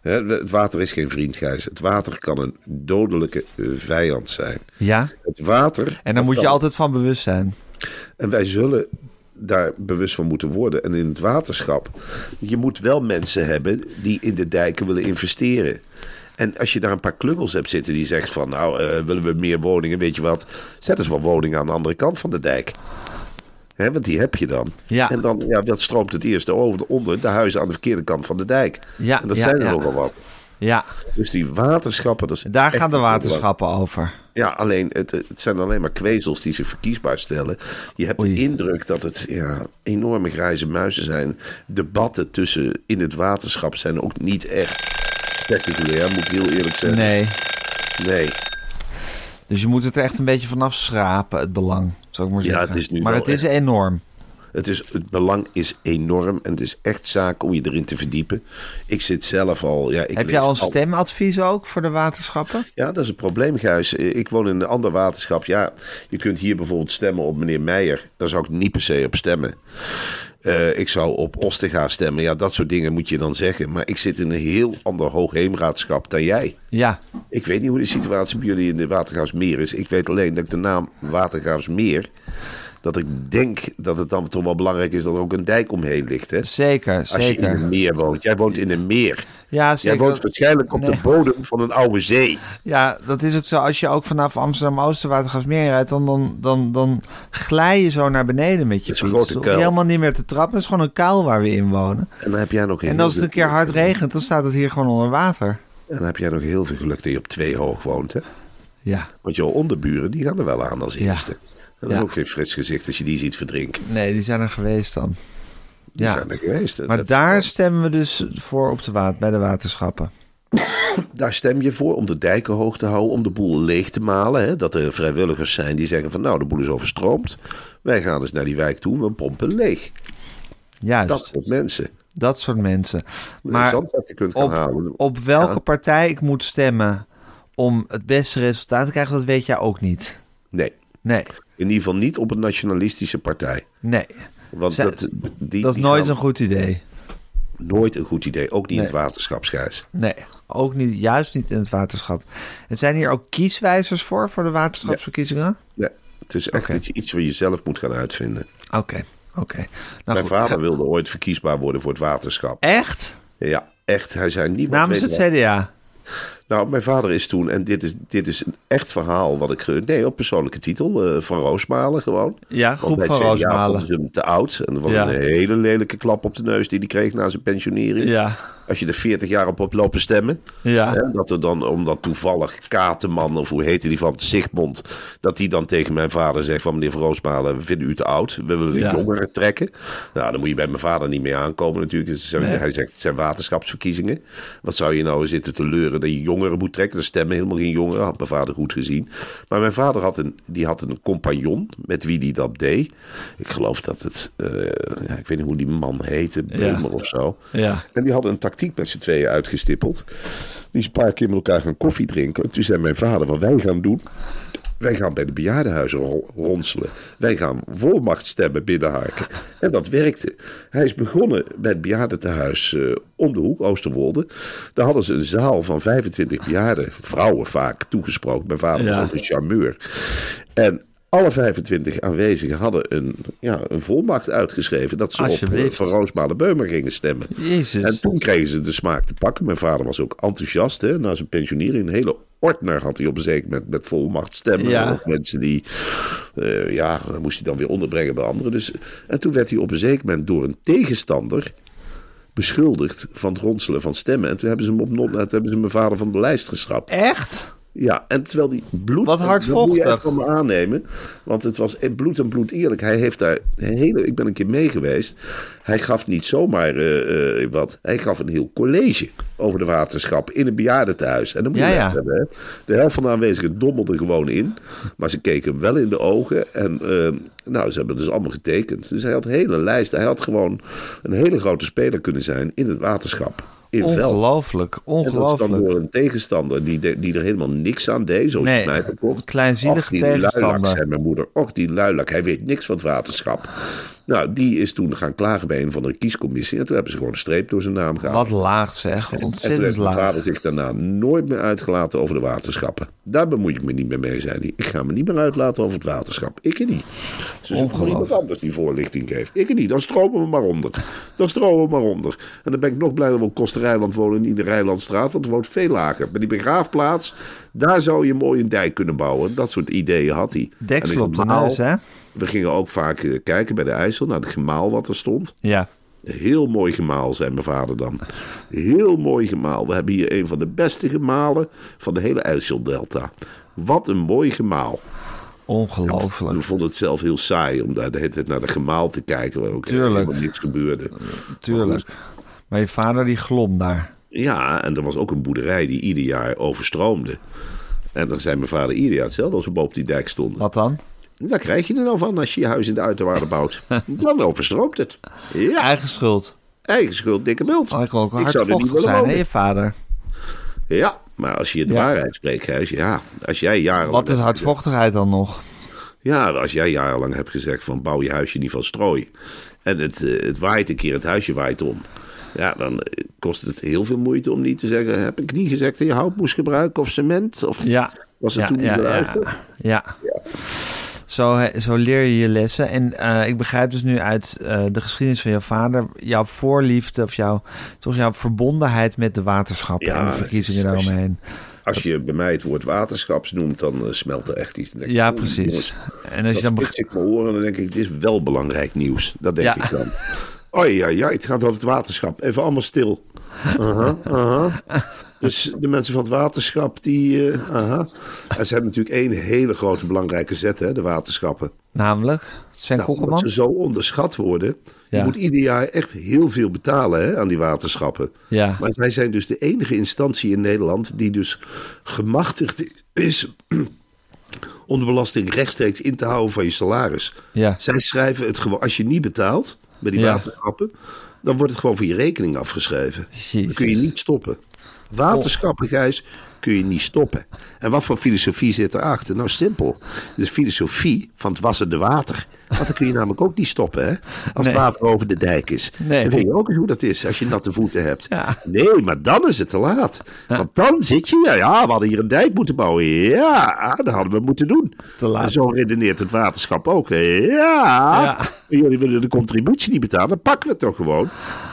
Het water is geen vriend, Gijs. Het water kan een dodelijke eh, vijand zijn. ja. Het water. En daar moet je altijd van bewust zijn. En wij zullen daar bewust van moeten worden. En in het waterschap, je moet wel mensen hebben die in de dijken willen investeren. En als je daar een paar klungels hebt zitten die zegt van... nou, eh, willen we meer woningen, weet je wat... zet eens wat woningen aan de andere kant van de dijk. Hè, want die heb je dan. Ja. En dan ja, dat stroomt het eerste over, onder de huizen aan de verkeerde kant van de dijk. Ja, en dat ja, zijn er ja. nogal wat. Ja, Dus die waterschappen... Dat is daar gaan de waterschappen over. Ja, alleen het, het zijn alleen maar kwezels die zich verkiesbaar stellen. Je hebt Oei. de indruk dat het ja, enorme grijze muizen zijn. Debatten tussen in het waterschap zijn ook niet echt spectaculair, moet ik heel eerlijk zeggen. Nee. Nee. Dus je moet het er echt een beetje vanaf schrapen, het belang. Zou ik maar Ja, zeggen. het is nu maar het is enorm. Het, is, het belang is enorm en het is echt zaak om je erin te verdiepen. Ik zit zelf al... Ja, ik Heb jij al al- stemadvies ook voor de waterschappen? Ja, dat is een probleem, Gijs. Ik woon in een ander waterschap. Ja, je kunt hier bijvoorbeeld stemmen op meneer Meijer. Daar zou ik niet per se op stemmen. Eh, ik zou op Ostega stemmen. Ja, dat soort dingen moet je dan zeggen. Maar ik zit in een heel ander hoogheemraadschap dan jij. Ja, Ik weet niet hoe de situatie bij jullie in de Watergraafsmeer is. Ik weet alleen dat ik de naam Watergraafsmeer... dat ik denk dat het dan toch wel belangrijk is dat er ook een dijk omheen ligt. Hè? zeker, Als je in zeker. een meer woont. Jij woont in een meer. Ja, zeker. Jij woont waarschijnlijk op Nee. de bodem van een oude zee. Ja, dat is ook zo. Als je ook vanaf Amsterdam-Oosten Watergasmeer rijdt, dan, dan, dan, dan glij je zo naar beneden met je Het is een fiets. grote Dan kuil. hoef je helemaal niet meer te trappen. Het is gewoon een kuil waar we in wonen. En dan heb jij nog heel En als het een keer hard regent, dan staat het hier gewoon onder water. En dan heb jij nog heel veel geluk dat je op twee hoog woont. Hè? Ja, Want jouw onderburen die gaan er wel aan als eerste. Dat is ook geen fris gezicht als je die ziet verdrinken. nee, die zijn er geweest dan. Die Ja. zijn er geweest. Maar Dat- daar stemmen we dus voor op de water, bij de waterschappen. Daar stem je voor om de dijken hoog te houden, om de boel leeg te malen. Hè? Dat er vrijwilligers zijn die zeggen van nou, de boel is overstroomd. Wij gaan eens naar die wijk toe, we pompen leeg. Juist, Dat dat, soort mensen. soort mensen. Maar, kunt gaan op, halen. op welke Ja. partij ik moet stemmen om het beste resultaat te krijgen, dat weet jij ook niet. Nee, Nee, in ieder geval niet op een nationalistische partij. nee. Want Zij- dat, die, Dat is nooit gaan- een goed idee. nooit een goed idee. Ook niet in het waterschapsgijs. Nee, ook niet, juist niet in het waterschap. En zijn hier ook kieswijzers voor, voor de waterschapsverkiezingen? Nee, het is echt iets, wat je zelf moet gaan uitvinden. Oké, oké. Nou Mijn goed, vader wilde ooit verkiesbaar worden voor het waterschap. Echt? Ja, echt. Hij zei niet Namens het CDA? Nou, mijn vader is toen, en dit is, dit is een echt verhaal wat ik... Nee, op persoonlijke titel, eh, van Roosmalen gewoon. Ja, groep van Roosmalen. ze hem te oud. En dat was Ja. een hele lelijke klap op de neus die hij kreeg na zijn pensionering. Ja, Als je er 40 jaar op hebt lopen stemmen. ja. Hè, dat er dan, omdat toevallig Kateman, of hoe heette die van Sigmond, dat die dan tegen mijn vader zegt van meneer Van Roosmalen, we vinden u te oud, we willen Ja. jongeren trekken. Nou, dan moet je bij mijn vader niet mee aankomen natuurlijk. Nee. Hij zegt, het zijn waterschapsverkiezingen. Wat zou je nou zitten te leuren dat je jongeren moet trekken? Er stemmen helemaal geen jongeren, had mijn vader goed gezien. Maar mijn vader had een, die had een compagnon met wie die dat deed. Ik geloof dat het, eh, ja, ik weet niet hoe die man heette, Beumer of zo. Ja. En die hadden een tactiek met z'n tweeën uitgestippeld. Die is een paar keer met elkaar gaan koffie drinken. En toen zei mijn vader, wat wij gaan doen... Wij gaan bij de bejaardenhuizen ro- ronselen. Wij gaan volmachtstemmen binnenharken. En dat werkte. Hij is begonnen bij het bejaardentehuis eh om de hoek, Oosterwolde. Daar hadden ze een zaal van 25 bejaarden, vrouwen vaak, toegesproken. Mijn vader was Ja. ook een charmeur. En alle 25 aanwezigen hadden een, ja, een volmacht uitgeschreven... dat ze op eh, Van Roosmalen Beumer gingen stemmen. Jezus. En toen kregen ze de smaak te pakken. Mijn vader was ook enthousiast. Hè? Na zijn pensionering, een hele ordner had hij op een zeker moment met volmacht stemmen. Ja. Mensen die, eh, ja, dat moest hij dan weer onderbrengen bij anderen. Dus, en toen werd hij op een zeker moment door een tegenstander beschuldigd van het ronselen van stemmen. En toen hebben ze hem op toen hebben ze mijn vader van de lijst geschrapt. Echt? Ja, en terwijl die bloed... Wat Dat moet je hardvochtig. van me aannemen. Want het was bloed en bloed eerlijk. Hij heeft daar een hele... Ik ben een keer mee geweest. Hij gaf niet zomaar eh, eh, wat. Hij gaf een heel college over de waterschap in een bejaardentehuis. En dan moet je Ja, hebben, hè. De helft van de aanwezigen dommelde gewoon in. Maar ze keken hem wel in de ogen. En eh, nou, ze hebben dus allemaal getekend. Dus hij had een hele lijst. Hij had gewoon een hele grote speler kunnen zijn in het waterschap. In. Ongelooflijk, En dat is dan ongelooflijk. door een tegenstander die, de- die er helemaal niks aan deed, zoals Nee, het mij verkocht. kleinzielige Och, die tegenstander. luilak, zei mijn moeder. Och, die luilak, hij weet niks van het waterschap. Nou, die is toen gaan klagen bij een van de kiescommissie. En toen hebben ze gewoon een streep door zijn naam gehaald. Wat laag zeg, en toen ontzettend heeft mijn laag. vader zich daarna nooit meer uitgelaten over de waterschappen. Daar bemoei ik me niet meer mee, zei hij. Ik ga me niet meer uitlaten over het waterschap. Ik er niet. Ze zoeken maar iemand anders die voorlichting geeft. Ik er niet. Dan stromen we maar onder. Dan stromen we maar onder. En dan ben ik nog blij dat we op Kosterijland wonen, niet in de Rijlandstraat. Want het woont veel lager. Bij die begraafplaats, daar zou je mooi een dijk kunnen bouwen. Dat soort ideeën had hij. Deksel op de neus, hè? We gingen ook vaak eh, kijken bij de IJssel naar het gemaal wat er stond. Ja. Heel mooi gemaal, zei mijn vader dan. Heel mooi gemaal. We hebben hier een van de beste gemalen van de hele IJsseldelta. Wat een mooi gemaal. Ongelooflijk. We vonden het zelf heel saai om daar de hele tijd naar de gemaal te kijken. Waar ook Tuurlijk. helemaal niks gebeurde. Tuurlijk. Maar je vader die glom daar. Ja, en er was ook een boerderij die ieder jaar overstroomde. En dan zei mijn vader ieder jaar hetzelfde als we boven die dijk stonden. Wat dan? Daar krijg je er nou van als je je huis in de uiterwaarden bouwt. Dan overstroomt het. Ja, Eigen schuld. eigen schuld, dikke bult. Oh, ik ook Ik zou er niet hardvochtig willen zijn, hè, je vader. Ja, maar als je de Ja. waarheid spreekt, Gijs, ja. Als jij jarenlang... Wat is hardvochtigheid dan nog? Ja, als jij jarenlang hebt gezegd van bouw je huisje niet van strooi. En het, eh, het waait een keer, het huisje waait om. Ja, dan kost het heel veel moeite om niet te zeggen... heb ik niet gezegd dat je hout moest gebruiken of cement? Of Ja. was het ja, toen niet ja, ja, ja. Zo, zo leer je je lessen. En eh, ik begrijp dus nu uit eh, de geschiedenis van jouw vader... jouw voorliefde of jouw, toch jouw verbondenheid met de waterschappen... En de verkiezingen daaromheen. Als je bij mij het woord waterschaps noemt, dan eh, smelt er echt iets. Dan denk Ja, precies. jongens, En als je dan... Dan beg- spits ik mijn oren en dan denk ik, dit is wel belangrijk nieuws. Dat denk Ja. ik dan. Oh ja, ja, het gaat over het waterschap. Even allemaal stil. Aha, aha. Dus de mensen van het waterschap, die... eh, aha. En ze hebben natuurlijk één hele grote belangrijke zet, hè, de waterschappen. Namelijk, Sven Nou, omdat Kokkelman? ze zo onderschat worden. Je moet ieder jaar echt heel veel betalen hè, aan die waterschappen. Ja. Maar wij zijn dus de enige instantie in Nederland die dus gemachtigd is om de belasting rechtstreeks in te houden van je salaris. Ja. Zij schrijven het gewoon, als je niet betaalt bij die Ja. waterschappen, dan wordt het gewoon van je rekening afgeschreven. Dan kun je niet stoppen. Waterschappen, Gijs, kun je niet stoppen. En wat voor filosofie zit erachter? Nou, simpel. De filosofie van het wassende water. Want dan kun je namelijk ook niet stoppen, hè? Als Nee. het water over de dijk is. Nee. Dan weet je ook eens hoe dat is als je natte voeten hebt. Ja. Nee, maar dan is het te laat. Want dan zit je, ja, ja, we hadden hier een dijk moeten bouwen. Ja, dat hadden we moeten doen. Te laat. En zo redeneert het waterschap ook. Ja, Ja. jullie willen de contributie niet betalen, dan pakken we het toch gewoon.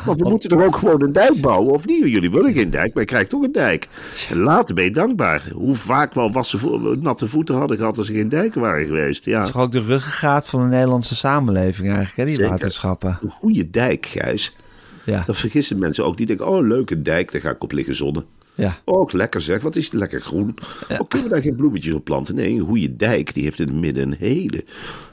Want we moeten toch ook gewoon een dijk bouwen, of niet? Jullie willen geen dijk, maar je krijgt toch een dijk. En later ben dankbaar. Hoe vaak we al wassen vo- natte voeten hadden gehad als er geen dijken waren geweest. Ja. Het is toch ook de ruggengraat van de Nederlandse samenleving eigenlijk, hè, die Zeker. waterschappen. Een goede dijk, Gijs. Ja. Dat vergissen mensen ook. Die denken, oh, leuke dijk, daar ga ik op liggen zonnen. Ja. Oh, lekker zeg, wat is het lekker groen. Oh, kunnen we daar geen bloemetjes op planten? Nee, een goede dijk die heeft in het midden een hele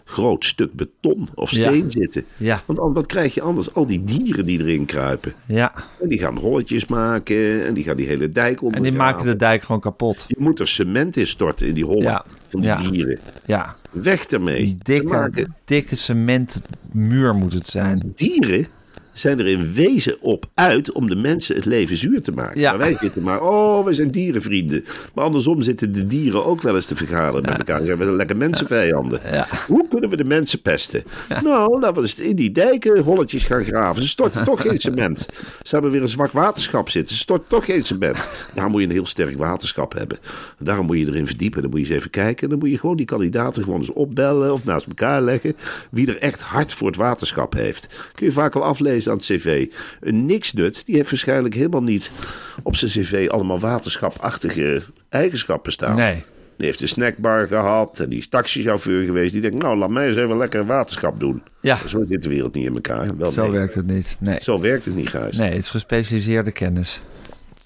groot stuk beton of Ja. steen zitten. Ja. Want an- wat krijg je anders? Al die dieren die erin kruipen. Ja. En die gaan holletjes maken en die gaan die hele dijk En ondergraven. die maken de dijk gewoon kapot. Je moet er cement in storten in die hollen Ja. van die dieren. Ja. Weg ermee. Dikke, dikke cementmuur moet het zijn. dieren zijn er in wezen op uit om de mensen het leven zuur te maken. Ja. Maar wij zitten maar, oh, wij zijn dierenvrienden. Maar andersom zitten de dieren ook wel eens te vergaderen met elkaar. Zijn we lekker mensenvijanden. Ja. Hoe kunnen we de mensen pesten? Nou, laten we eens in die dijken holletjes gaan graven. Ze storten toch geen cement. Ze hebben weer een zwak waterschap zitten. Ze storten toch geen cement. Daar moet je een heel sterk waterschap hebben. Daarom moet je erin verdiepen. Dan moet je eens even kijken. Dan moet je gewoon die kandidaten gewoon eens opbellen of naast elkaar leggen. Wie er echt hard voor het waterschap heeft. Kun je vaak al aflezen aan het cv. Een niksnut, die heeft waarschijnlijk helemaal niet op zijn cv allemaal waterschapachtige eigenschappen staan. Nee. Die heeft een snackbar gehad en die is taxichauffeur geweest. Die denkt, nou, laat mij eens even lekker waterschap doen. Ja. Zo zit de wereld niet in elkaar. Wel, Zo nee. werkt het niet. Nee. Zo werkt het niet, Gijs. Nee, het is gespecialiseerde kennis.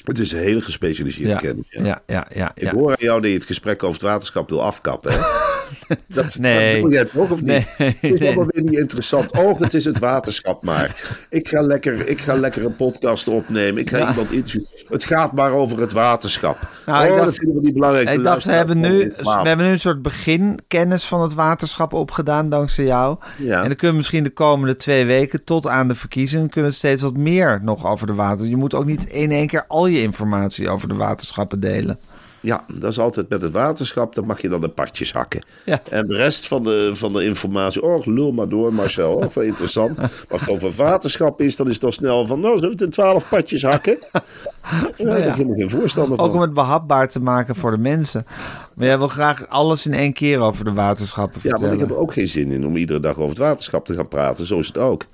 Het is een hele gespecialiseerde Ja. kennis. Ja. Ja, ja, ja. Ik hoor aan jou dat je het gesprek over het waterschap wil afkappen. Hè? Dat, Nee. dat jij toch of niet? Nee, het is nee. allemaal weer niet interessant. Oh, het is het waterschap maar. Ik ga lekker, ik ga lekker een podcast opnemen. Ik ga iemand interviewen. Het gaat maar over het waterschap. Nou, ik oh, dacht- dat vinden we niet belangrijk. Ik dacht, we hebben, nu, slaap. we hebben nu een soort beginkennis van het waterschap opgedaan dankzij jou. Ja. En dan kunnen we misschien de komende twee weken tot aan de verkiezingen... kunnen we steeds wat meer nog over de water. Je moet ook niet in één keer al je informatie over de waterschappen delen. Ja, dat is altijd met het waterschap. Dan mag je dan de partjes hakken. Ja. En de rest van de, van de informatie. Oh, lul maar door, Marcel. Oh, wel interessant. Maar als het over waterschap is, dan is het al snel van. Nou, zullen we het in twaalf partjes hakken? Ja, daar ik helemaal geen voorstander van. Ook om het behapbaar te maken voor de mensen. Maar jij wil graag alles in één keer over de waterschappen Ja, vertellen. maar ik heb er ook geen zin in om iedere dag over het waterschap te gaan praten. Zo is het ook.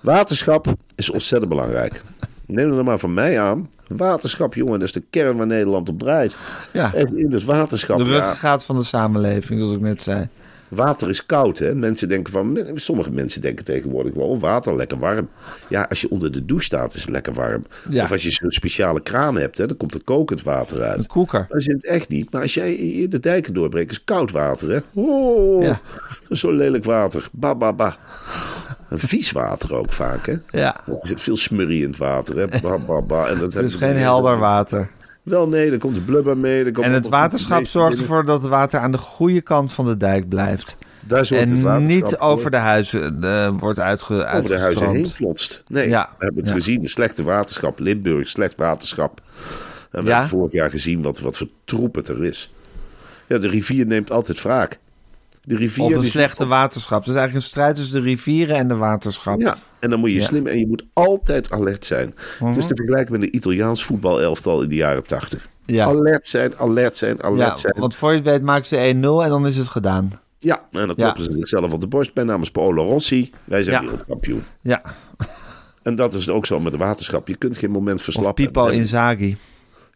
Waterschap is ontzettend belangrijk. Neem er maar van mij aan. Waterschap, jongen, dat is de kern waar Nederland op draait. Ja. In dus waterschap. De ja, ruggengraat van de samenleving, zoals ik net zei. Water is koud, hè? Mensen denken van, sommige mensen denken tegenwoordig wel, oh, water lekker warm. Ja, als je onder de douche staat, is het lekker warm. Ja. Of als je zo'n speciale kraan hebt, hè, dan komt er kokend water uit. Een koeker. Dat is het echt niet. Maar als jij de dijken doorbreekt, is koud water, hè? Oh, Ja. zo lelijk water. Ba, ba, ba. Een vies water ook vaak, hè? Ja, Er zit veel smurrie in het water, hè? Ba, ba, ba. En dat het is geen helder water. Wel, nee, dan komt de blubber mee. dan komt En het waterschap zorgt ervoor dat het water aan de goede kant van de dijk blijft. Daar zorgt En niet voor. over de huizen eh, wordt uitge, over de huizen heen. Nee, Ja, we hebben het ja. gezien. De slechte waterschap. Limburg, slecht waterschap. En we Ja? hebben vorig jaar gezien wat, wat voor troep het er is. Ja, de rivier neemt altijd wraak. De rivier Op een slechte waterschap. Dus eigenlijk een strijd tussen de rivieren en de waterschap. Ja, en dan moet je Ja. slim en je moet altijd alert zijn. Het is te vergelijken met een Italiaans voetbalelftal in de jaren tachtig. Ja. Alert zijn, alert zijn, alert Ja, zijn. want voor je het weet maken ze 1-0 en dan is het gedaan. Ja, en dan kloppen ze zichzelf op de borst bij namens Paolo Rossi. Wij zijn wereldkampioen. Ja, En dat is ook zo met de waterschap. Je kunt geen moment of verslappen. Pipo En- Inzaghi.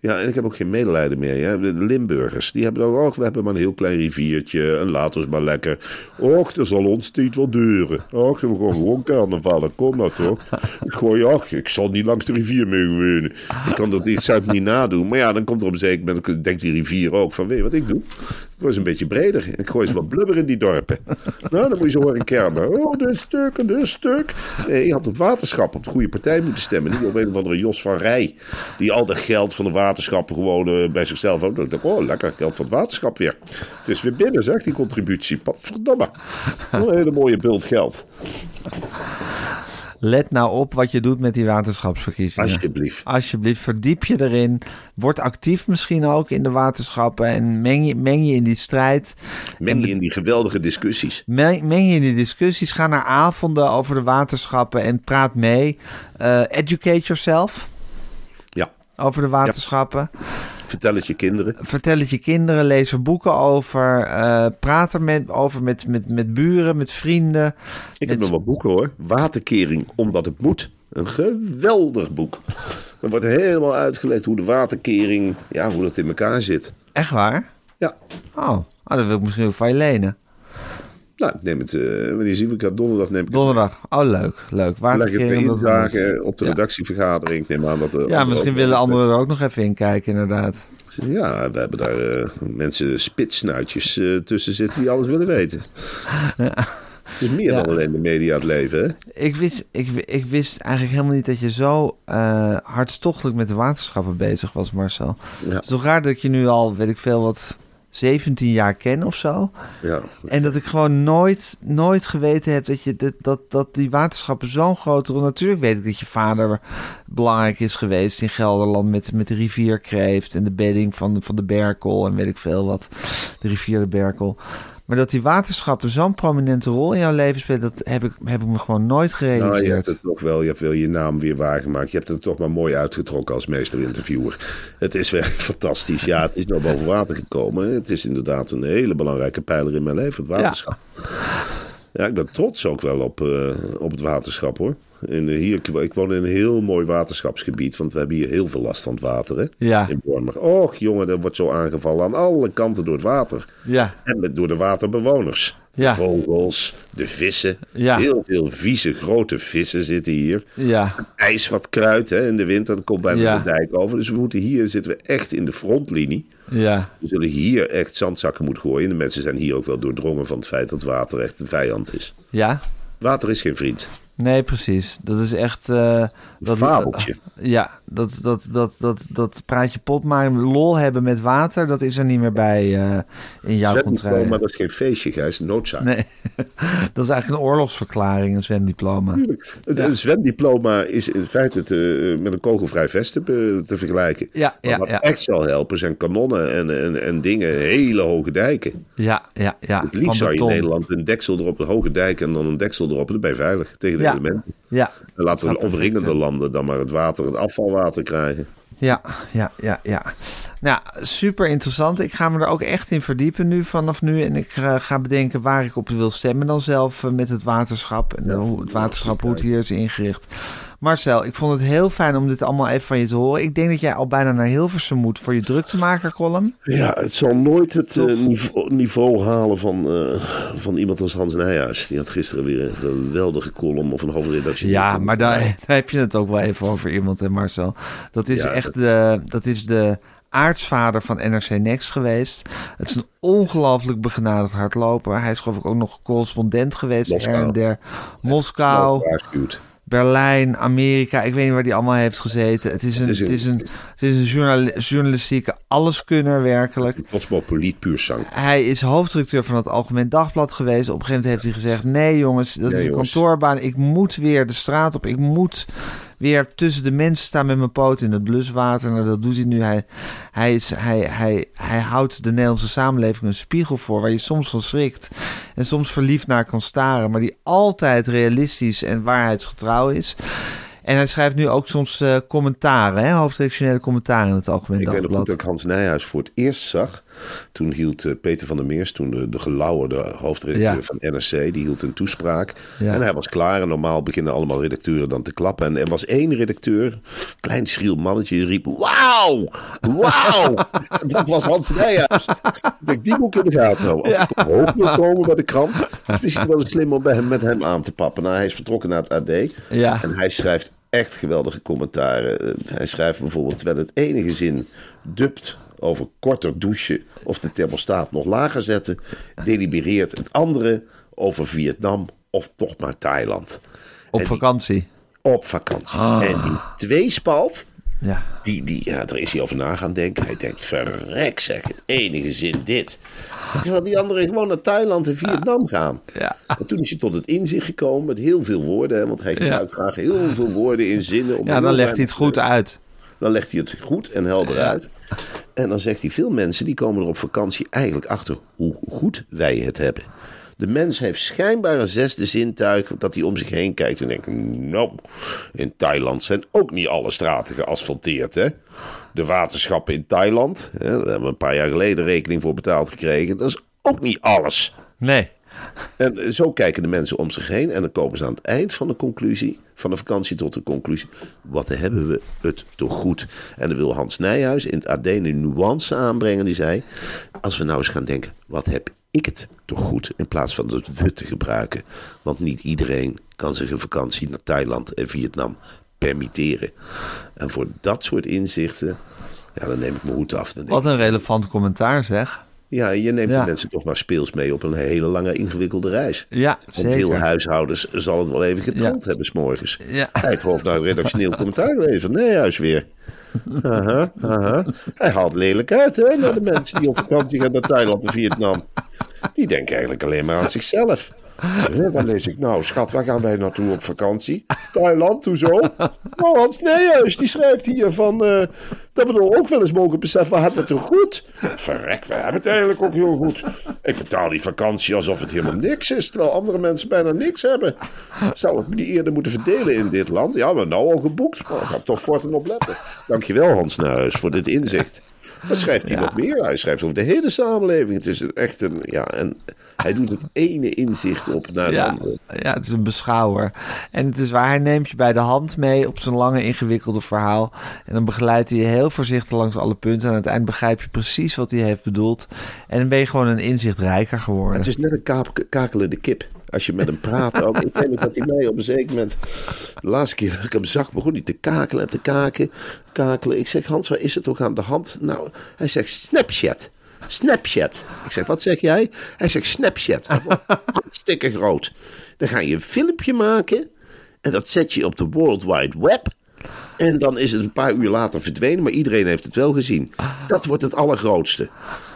Ja, en ik heb ook geen medelijden meer. De Limburgers, die hebben ook, oh, we hebben maar een heel klein riviertje. En laat ons maar lekker. Och, er zal ons niet wel deuren. Och, we gaan gewoon carnaval. Kom nou toch. Ik gooi, ach, ik zal niet langs de rivier mee wonen. Ik, kan dat, ik zou het niet nadoen. Maar ja, dan komt er op een zeker moment, denkt die rivier ook van, weet je wat ik doe? Ik eens een beetje breder. Ik gooi eens wat blubber in die dorpen. Nou, dan moet je zo horen kermen. Oh, dit stuk en stuk. Nee, je had op waterschap op de goede partij moeten stemmen. Niet op een of andere Jos van Rij. Die al dat geld van de waterschappen gewoon eh, bij zichzelf. Ik dacht, oh, lekker geld van het waterschap weer. Het is weer binnen, zeg, die contributie. Wat verdomme. Een hele mooie bult geld. Let nou op wat je doet met die waterschapsverkiezingen. Alsjeblieft. Alsjeblieft, verdiep je erin. Word actief misschien ook in de waterschappen. En meng je, meng je in die strijd. Meng je in die geweldige discussies. Meng, meng je in die discussies. Ga naar avonden over de waterschappen en praat mee. Eh, educate yourself over de waterschappen. vertel het je kinderen. Vertel het je kinderen, lees er boeken over. eh, praat er met, over met, met, met buren, met vrienden. Ik heb nog wat boeken hoor. Waterkering omdat het moet. Een geweldig boek. Er wordt helemaal uitgelegd hoe de waterkering, ja, hoe dat in elkaar zit. Echt waar? Ja, Oh, oh dat wil ik misschien wel van je lenen. Nou, ik neem het, eh wanneer zien we elkaar? Donderdag neem ik het. Donderdag. Oh, leuk. Leuk. Leg het inzagen op de Ja. redactievergadering. Ik neem aan dat... de Ja, misschien willen anderen er ook nog even in kijken, inderdaad. Ja, we hebben daar eh, mensen spitsnuitjes eh, tussen zitten die alles willen weten. Het is meer Ja. dan alleen de media het leven, hè? Ik wist, ik, ik wist eigenlijk helemaal niet dat je zo eh, hartstochtelijk met de waterschappen bezig was, Marcel. Ja. Het is toch raar dat je nu al, weet ik veel, wat 17 jaar ken of zo. Ja. En dat ik gewoon nooit, nooit geweten heb dat, je, dat, dat, dat die waterschappen zo'n grote rol... Natuurlijk weet ik dat je vader belangrijk is geweest in Gelderland met, met de rivierkreeft en de bedding van, van de Berkel en weet ik veel wat. De rivier de Berkel. Maar dat die waterschappen zo'n prominente rol in jouw leven spelen, dat heb ik, heb ik me gewoon nooit Nou, je hebt gerealiseerd. het toch wel, je hebt wel je naam weer waargemaakt. Je hebt het toch maar mooi uitgetrokken als meesterinterviewer. Het is wel fantastisch. Ja, het is nou boven water gekomen. Het is inderdaad een hele belangrijke pijler in mijn leven, het waterschap. Ja, ik ben trots ook wel op, eh, op het waterschap hoor. In, hier, ik woon in een heel mooi waterschapsgebied, want we hebben hier heel veel last van het water. Hè? Ja. In Bornmark. Och jongen, dat wordt zo aangevallen aan alle kanten door het water. Ja, En met, door de waterbewoners. Ja. De vogels, de vissen. Ja. Heel veel vieze grote vissen zitten hier. ja, IJs wat kruidt hè, in de winter, dat komt bijna Ja. de dijk over. Dus we moeten hier zitten we echt in de frontlinie. Ja. We zullen hier echt zandzakken moeten gooien. De mensen zijn hier ook wel doordrongen van het feit dat water echt een vijand is. Ja? Water is geen vriend. Nee, precies. Dat is echt... eh dat, fabeltje. ja, dat, dat, dat, dat, dat praatje pot maar lol hebben met water, dat is er niet meer bij eh, in jouw Zwemdiploma, contraire. dat is geen feestje, Gijs. Noodzaak. Nee, dat is eigenlijk een oorlogsverklaring, een zwemdiploma. Het, Een zwemdiploma is in feite te, met een kogelvrij vest te, te vergelijken. Ja, Maar ja, wat ja. echt zal helpen zijn kanonnen en, en, en dingen, hele hoge dijken. Ja, ja, ja. Het liefst zou je in. Nederland een deksel erop, een hoge dijk en dan een deksel erop. Dan ben je veilig tegen de Ja. elementen. Ja, En laten zou de omringende landen dan maar het water, het afvalwater krijgen. Ja, ja, ja, ja. Nou, super interessant. Ik ga me er ook echt in verdiepen nu vanaf nu. En ik eh, ga bedenken waar ik op wil stemmen dan zelf eh, met het waterschap. En hoe het waterschap, hoe het hier is ingericht. Marcel, ik vond het heel fijn om dit allemaal even van je te horen. Ik denk dat jij al bijna naar Hilversum moet voor je druktemaker-column. Ja, het zal nooit het eh, niveau, niveau halen van, eh, van iemand als Hans Nijhuis. Die had gisteren weer een geweldige column of een hoofdredactie. Ja, maar daar, daar heb je het ook wel even over iemand, hè Marcel. Dat is Ja, echt de, dat is de aartsvader van NRC Next geweest. Het is een ongelooflijk begenadigd hardloper. Hij is geloof ik ook nog correspondent geweest Moskou. en der. Moskou. Berlijn, Amerika. Ik weet niet waar die allemaal heeft gezeten. Het is een, is het is een, het is een journali- journalistieke alleskunner werkelijk. Cosmopoliet puur zang. Hij is hoofddirecteur van het Algemeen Dagblad geweest. Op een gegeven moment heeft hij gezegd: Nee, jongens, dat Nee, is een jongens. kantoorbaan. Ik moet weer de straat op. Ik moet weer tussen de mensen staan met mijn poot in het bluswater. Nou, dat doet hij nu. Hij, hij, is, hij, hij, hij houdt de Nederlandse samenleving een spiegel voor waar je soms van schrikt en soms verliefd naar kan staren, maar die altijd realistisch en waarheidsgetrouw is. En hij schrijft nu ook soms eh, commentaren, hè, hoofdredactionele commentaren in het Algemeen Ik weet nog dat ik Hans Nijhuis voor het eerst zag. Toen hield eh, Peter van der Meers, toen de, de gelauwerde hoofdredacteur Ja. van NRC, die hield een toespraak. Ja. En hij was klaar. En normaal beginnen allemaal redacteuren dan te klappen. En er was één redacteur, klein schriel mannetje, die riep: Wauw! Wauw! dat was Hans Nijhuis. ik die moet ik in de gaten houden. Als ik omhoog wil komen bij de krant, is misschien wel slim om bij hem, met hem aan te pappen. Nou, hij is vertrokken naar het AD. Ja. En hij schrijft echt geweldige commentaren. Eh, Hij schrijft bijvoorbeeld, terwijl het ene gezin dubt over korter douchen of de thermostaat nog lager zetten, delibereert het andere over Vietnam of toch maar Thailand. Op die- vakantie. Op vakantie. En die tweespalt, Ja. die, die, ja, daar is hij over na gaan denken. Hij denkt, verrek zeg, het enige zin dit. Terwijl die anderen gewoon naar Thailand en Vietnam gaan. Ja. En toen is hij tot het inzicht gekomen met heel veel woorden. Hè, want hij gebruikt graag heel veel woorden in zinnen. Om Ja, dan legt hij het goed uit. Dan legt hij het goed en helder uit. En dan zegt hij, veel mensen die komen er op vakantie eigenlijk achter hoe goed wij het hebben. De mens heeft schijnbaar een zesde zintuig dat hij om zich heen kijkt en denkt, nou, in Thailand zijn ook niet alle straten geasfalteerd, hè. De waterschappen in Thailand, hè, daar hebben we een paar jaar geleden rekening voor betaald gekregen, dat is ook niet alles. Nee. En zo kijken de mensen om zich heen. En dan komen ze aan het eind van de conclusie, van de vakantie tot de conclusie. Wat hebben we het toch goed? En dan wil Hans Nijhuis in het AD een nuance aanbrengen. Die zei, als we nou eens gaan denken, wat heb ik het toch goed? In plaats van het we te gebruiken. Want niet iedereen kan zich een vakantie naar Thailand en Vietnam permitteren. En voor dat soort inzichten, ja, dan neem ik mijn hoed af. Wat een relevant commentaar zeg. Ja, je neemt Ja. de mensen toch maar speels mee op een hele lange ingewikkelde reis. Ja, Want zeker. veel huishoudens zal het wel even getrand Ja. hebben s'morgens. Ja. Hij naar een redactioneel commentaar geleverd. Nee, juist weer. Aha, aha. Hij haalt lelijk uit hè, naar de mensen die op vakantie gaan naar Thailand en Vietnam. Die denken eigenlijk alleen maar aan zichzelf. Waar lees ik nou? Schat, waar gaan wij naartoe op vakantie? Thailand, hoezo? Nou, Hans Nijhuis, die schrijft hier van... eh, dat we er ook wel eens mogen beseffen, we hebben het toch goed? Verrek, we hebben het eigenlijk ook heel goed. Ik betaal die vakantie alsof het helemaal niks is... terwijl andere mensen bijna niks hebben. Zou ik me niet eerder moeten verdelen in dit land? Ja, hebben nou al geboekt. Maar ik ga toch voortaan op letten. Dankjewel, Hans Nijhuis, voor dit inzicht. Wat schrijft hij nog meer? Hij schrijft over de hele samenleving. Het is echt een... Ja, en hij doet het ene inzicht op naar het Ja, andere. ja, het is een beschouwer. En het is waar, hij neemt je bij de hand mee op zijn lange ingewikkelde verhaal. En dan begeleidt hij je heel voorzichtig langs alle punten. En aan het eind begrijp je precies wat hij heeft bedoeld. En dan ben je gewoon een inzicht rijker geworden. Het is net een kakelende kip. Als je met hem praat ook. Ik weet dat hij mij op een zeker moment... De laatste keer dat ik hem zag, begon hij te kakelen en te kaken, kakelen. Ik zeg, Hans, waar is het toch aan de hand? Nou, hij zegt Snapchat. Snapchat. Ik zeg, wat zeg jij? Hij zegt Snapchat. Dat wordt Hartstikke groot. Dan ga je een filmpje maken... En dat zet je op de World Wide Web... En dan is het een paar uur later verdwenen, maar iedereen heeft het wel gezien. Dat wordt het allergrootste.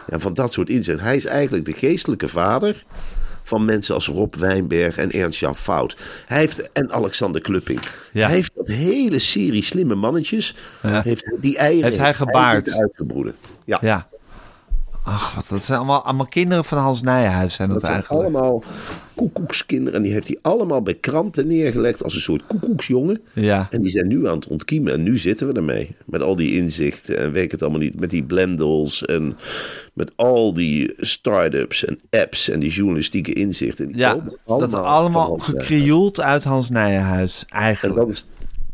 En van dat soort inzet. Hij is eigenlijk de geestelijke vader van mensen als Rob Wijnberg en Ernst-Jan Fout. Hij heeft, en Alexander Klupping. Ja. Hij heeft dat hele serie slimme mannetjes, heeft die eieren Heeft hij gebaard. uitgebroeden. Ja, Ja. Ach, wat, dat zijn allemaal, allemaal kinderen van Hans Nijhuis. Zijn dat, dat zijn eigenlijk. allemaal koekoekskinderen. En die heeft hij allemaal bij kranten neergelegd als een soort koekoeksjongen. Ja. En die zijn nu aan het ontkiemen. En nu zitten we ermee. Met al die inzichten. En weet het allemaal niet. Met die blendels. En met al die start-ups en apps. En die journalistieke inzichten. Die Ja, komen dat is allemaal gekrioeld uit Hans Nijhuis, En eigenlijk. is-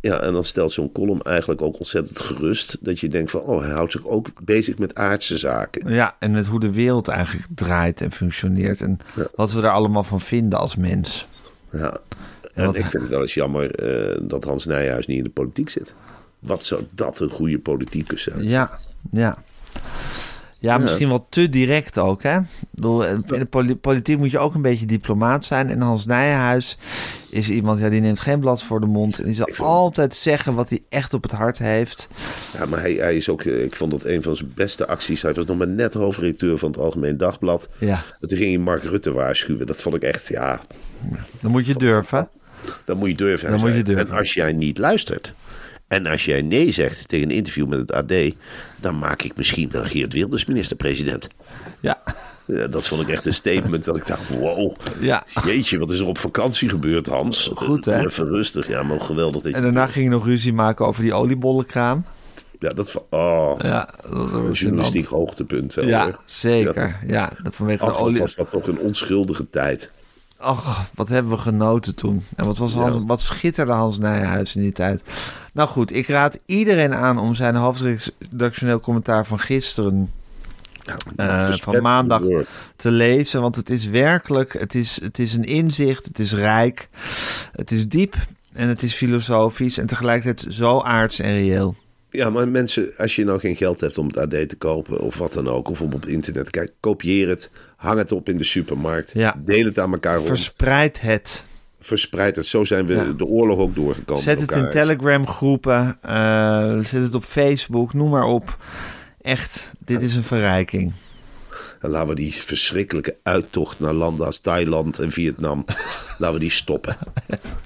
ja, en dan stelt zo'n column eigenlijk ook ontzettend gerust. Dat je denkt van, oh, hij houdt zich ook bezig met aardse zaken. Ja, en met hoe de wereld eigenlijk draait en functioneert. En wat we er allemaal van vinden als mens. Ja. En wat- ik vind het wel eens jammer eh, dat Hans Nijhuis niet in de politiek zit. Wat zou dat een goede politicus zijn? Ja, ja. Ja, misschien wel te direct ook, hè? In de poli- politiek moet je ook een beetje diplomaat zijn. En Hans Nijenhuis is iemand, ja, die neemt geen blad voor de mond. En die zal altijd zeggen wat hij echt op het hart heeft. Ja, maar hij, hij is ook, eh, ik vond dat een van zijn beste acties. Hij was nog maar net hoofdredacteur van het Algemeen Dagblad. Ja, En toen ging hij Mark Rutte waarschuwen. Dat vond ik echt, ja, dan moet je durven. dan moet je durven. Dan moet je durven. En als jij niet luistert. En als jij nee zegt tegen een interview met het AD. Dan maak ik misschien wel Geert Wilders minister-president. Ja, Ja, dat vond ik echt een statement dat ik dacht, wow. ja. Jeetje, wat is er op vakantie gebeurd, Hans? Goed, hè? Even rustig. Ja, maar geweldig. Je- En daarna ging hij nog ruzie maken over die oliebollenkraam. Ja, dat van, oh, Ja, dat was journalistiek hoogtepunt wel. Ja, hoor. zeker. Ja, vanwege de Ach, olie... was dat toch een onschuldige tijd. Ach, wat hebben we genoten toen. En wat, was Hans, wat schitterde Hans Nijhuis in die tijd. Nou goed, ik raad iedereen aan om zijn hoofdredactioneel commentaar van gisteren Eh, van maandag te lezen. Want het is werkelijk, het is, het is een inzicht, het is rijk, het is diep en het is filosofisch. En tegelijkertijd zo aards en reëel. Ja, maar mensen, als je nou geen geld hebt om het AD te kopen of wat dan ook, of om op internet te kijken, kopieer het, hang het op in de supermarkt, Ja. deel het aan elkaar rond, Verspreid het. verspreid het. Zo zijn we Ja. de oorlog ook doorgekomen. Zet het in. Telegram groepen. eh, zet het op Facebook. Noem maar op. Echt, dit is een verrijking. En laten we die verschrikkelijke uittocht naar landen als Thailand en Vietnam, laten we die stoppen.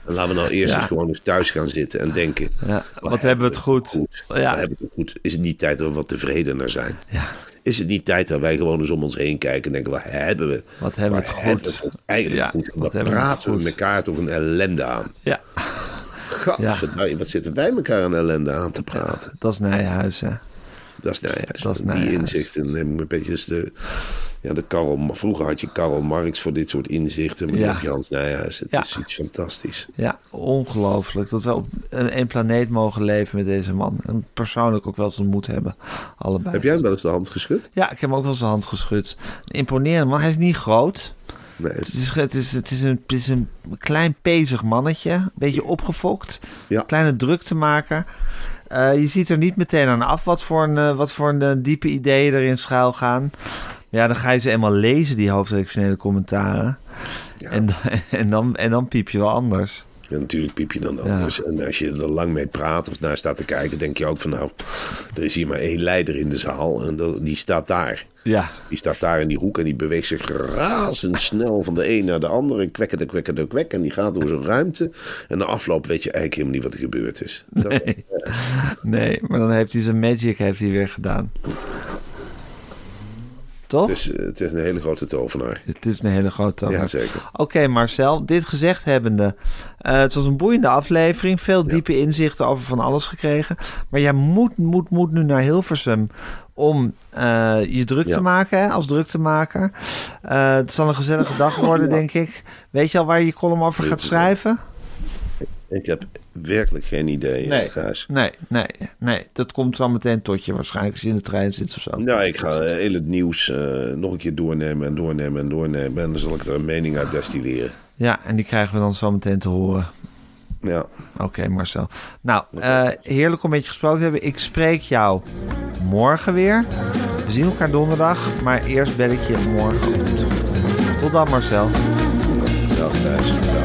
En laten we nou eerst Ja. eens gewoon eens thuis gaan zitten en denken, Ja, wat hebben we het goed. goed. Ja. We hebben het goed. Is het niet tijd dat we wat tevredener zijn? Ja. Is het niet tijd dat wij gewoon eens om ons heen kijken en denken, wat hebben we? Wat hebben we het goed. we eigenlijk Ja, goed? En wat dan hebben we het praten we goed. elkaar toch een ellende aan. Ja, Gadverdamme, wat zitten wij elkaar een ellende aan te praten? dat is Nijhuis. Hè. Dat is Nijhuis. Dat is Die Nijhuis. inzichten neem ik een beetje als de... Ja, de Karl, vroeger had je Karl Marx voor dit soort inzichten. Maar Ja. nu heb je Hans Nijhuis. Het Ja. is iets fantastisch. Ja, ongelooflijk. Dat we op een, één planeet mogen leven met deze man. En persoonlijk ook wel eens ontmoet hebben. Allebei. Heb jij hem wel eens de hand geschud? Ja, ik heb hem ook wel eens de hand geschud. Imponerend man. Hij is niet groot. Nee. Het is, het is, het is, een, het is een klein pezig mannetje. Een beetje opgefokt. Ja. Kleine druktemaker. Eh je ziet er niet meteen aan af wat voor een, eh, wat voor een eh, diepe ideeën er in schuil gaan. Ja, dan ga je ze eenmaal lezen, die hoofdredactionele commentaren. Ja. En, en, dan, en dan piep je wel anders. Ja, natuurlijk piep je dan anders. En als je er lang mee praat of naar staat te kijken, denk je ook van nou, er is hier maar één leider in de zaal en dat- die staat daar. Ja, Die staat daar in die hoek en die beweegt zich razendsnel van de een naar de andere. Kwekkende, kwekkende, kwek. En die gaat door zo'n ruimte. En na afloop weet je eigenlijk helemaal niet wat er gebeurd is. Dat, nee, maar dan heeft hij zijn magic heeft hij weer gedaan. Toch? het, is, het is een hele grote tovenaar. Het is een hele grote Ja, zeker. Oké, Marcel, dit gezegd hebbende. eh, het was een boeiende aflevering. Veel diepe inzichten over van alles gekregen. Maar jij moet, moet, moet nu naar Hilversum om eh, je druk Ja. te maken hè, als druktemaker. Eh het zal een gezellige dag worden, denk ik. Weet je al waar je je column over gaat schrijven? Ik heb werkelijk geen idee, Nee. Gijs. Nee, nee, nee. Dat komt wel meteen tot je waarschijnlijk als je in de trein zit of zo. Nou, ik ga heel het nieuws eh, nog een keer doornemen en doornemen en doornemen. En dan zal ik er een mening uit destilleren. Ja, en die krijgen we dan zo meteen te horen. Ja, Oké, Marcel. Nou, eh, heerlijk om met je gesproken te hebben. Ik spreek jou morgen weer. We zien elkaar donderdag, maar eerst bel ik je morgen. Tot dan, Marcel. dag Gijs.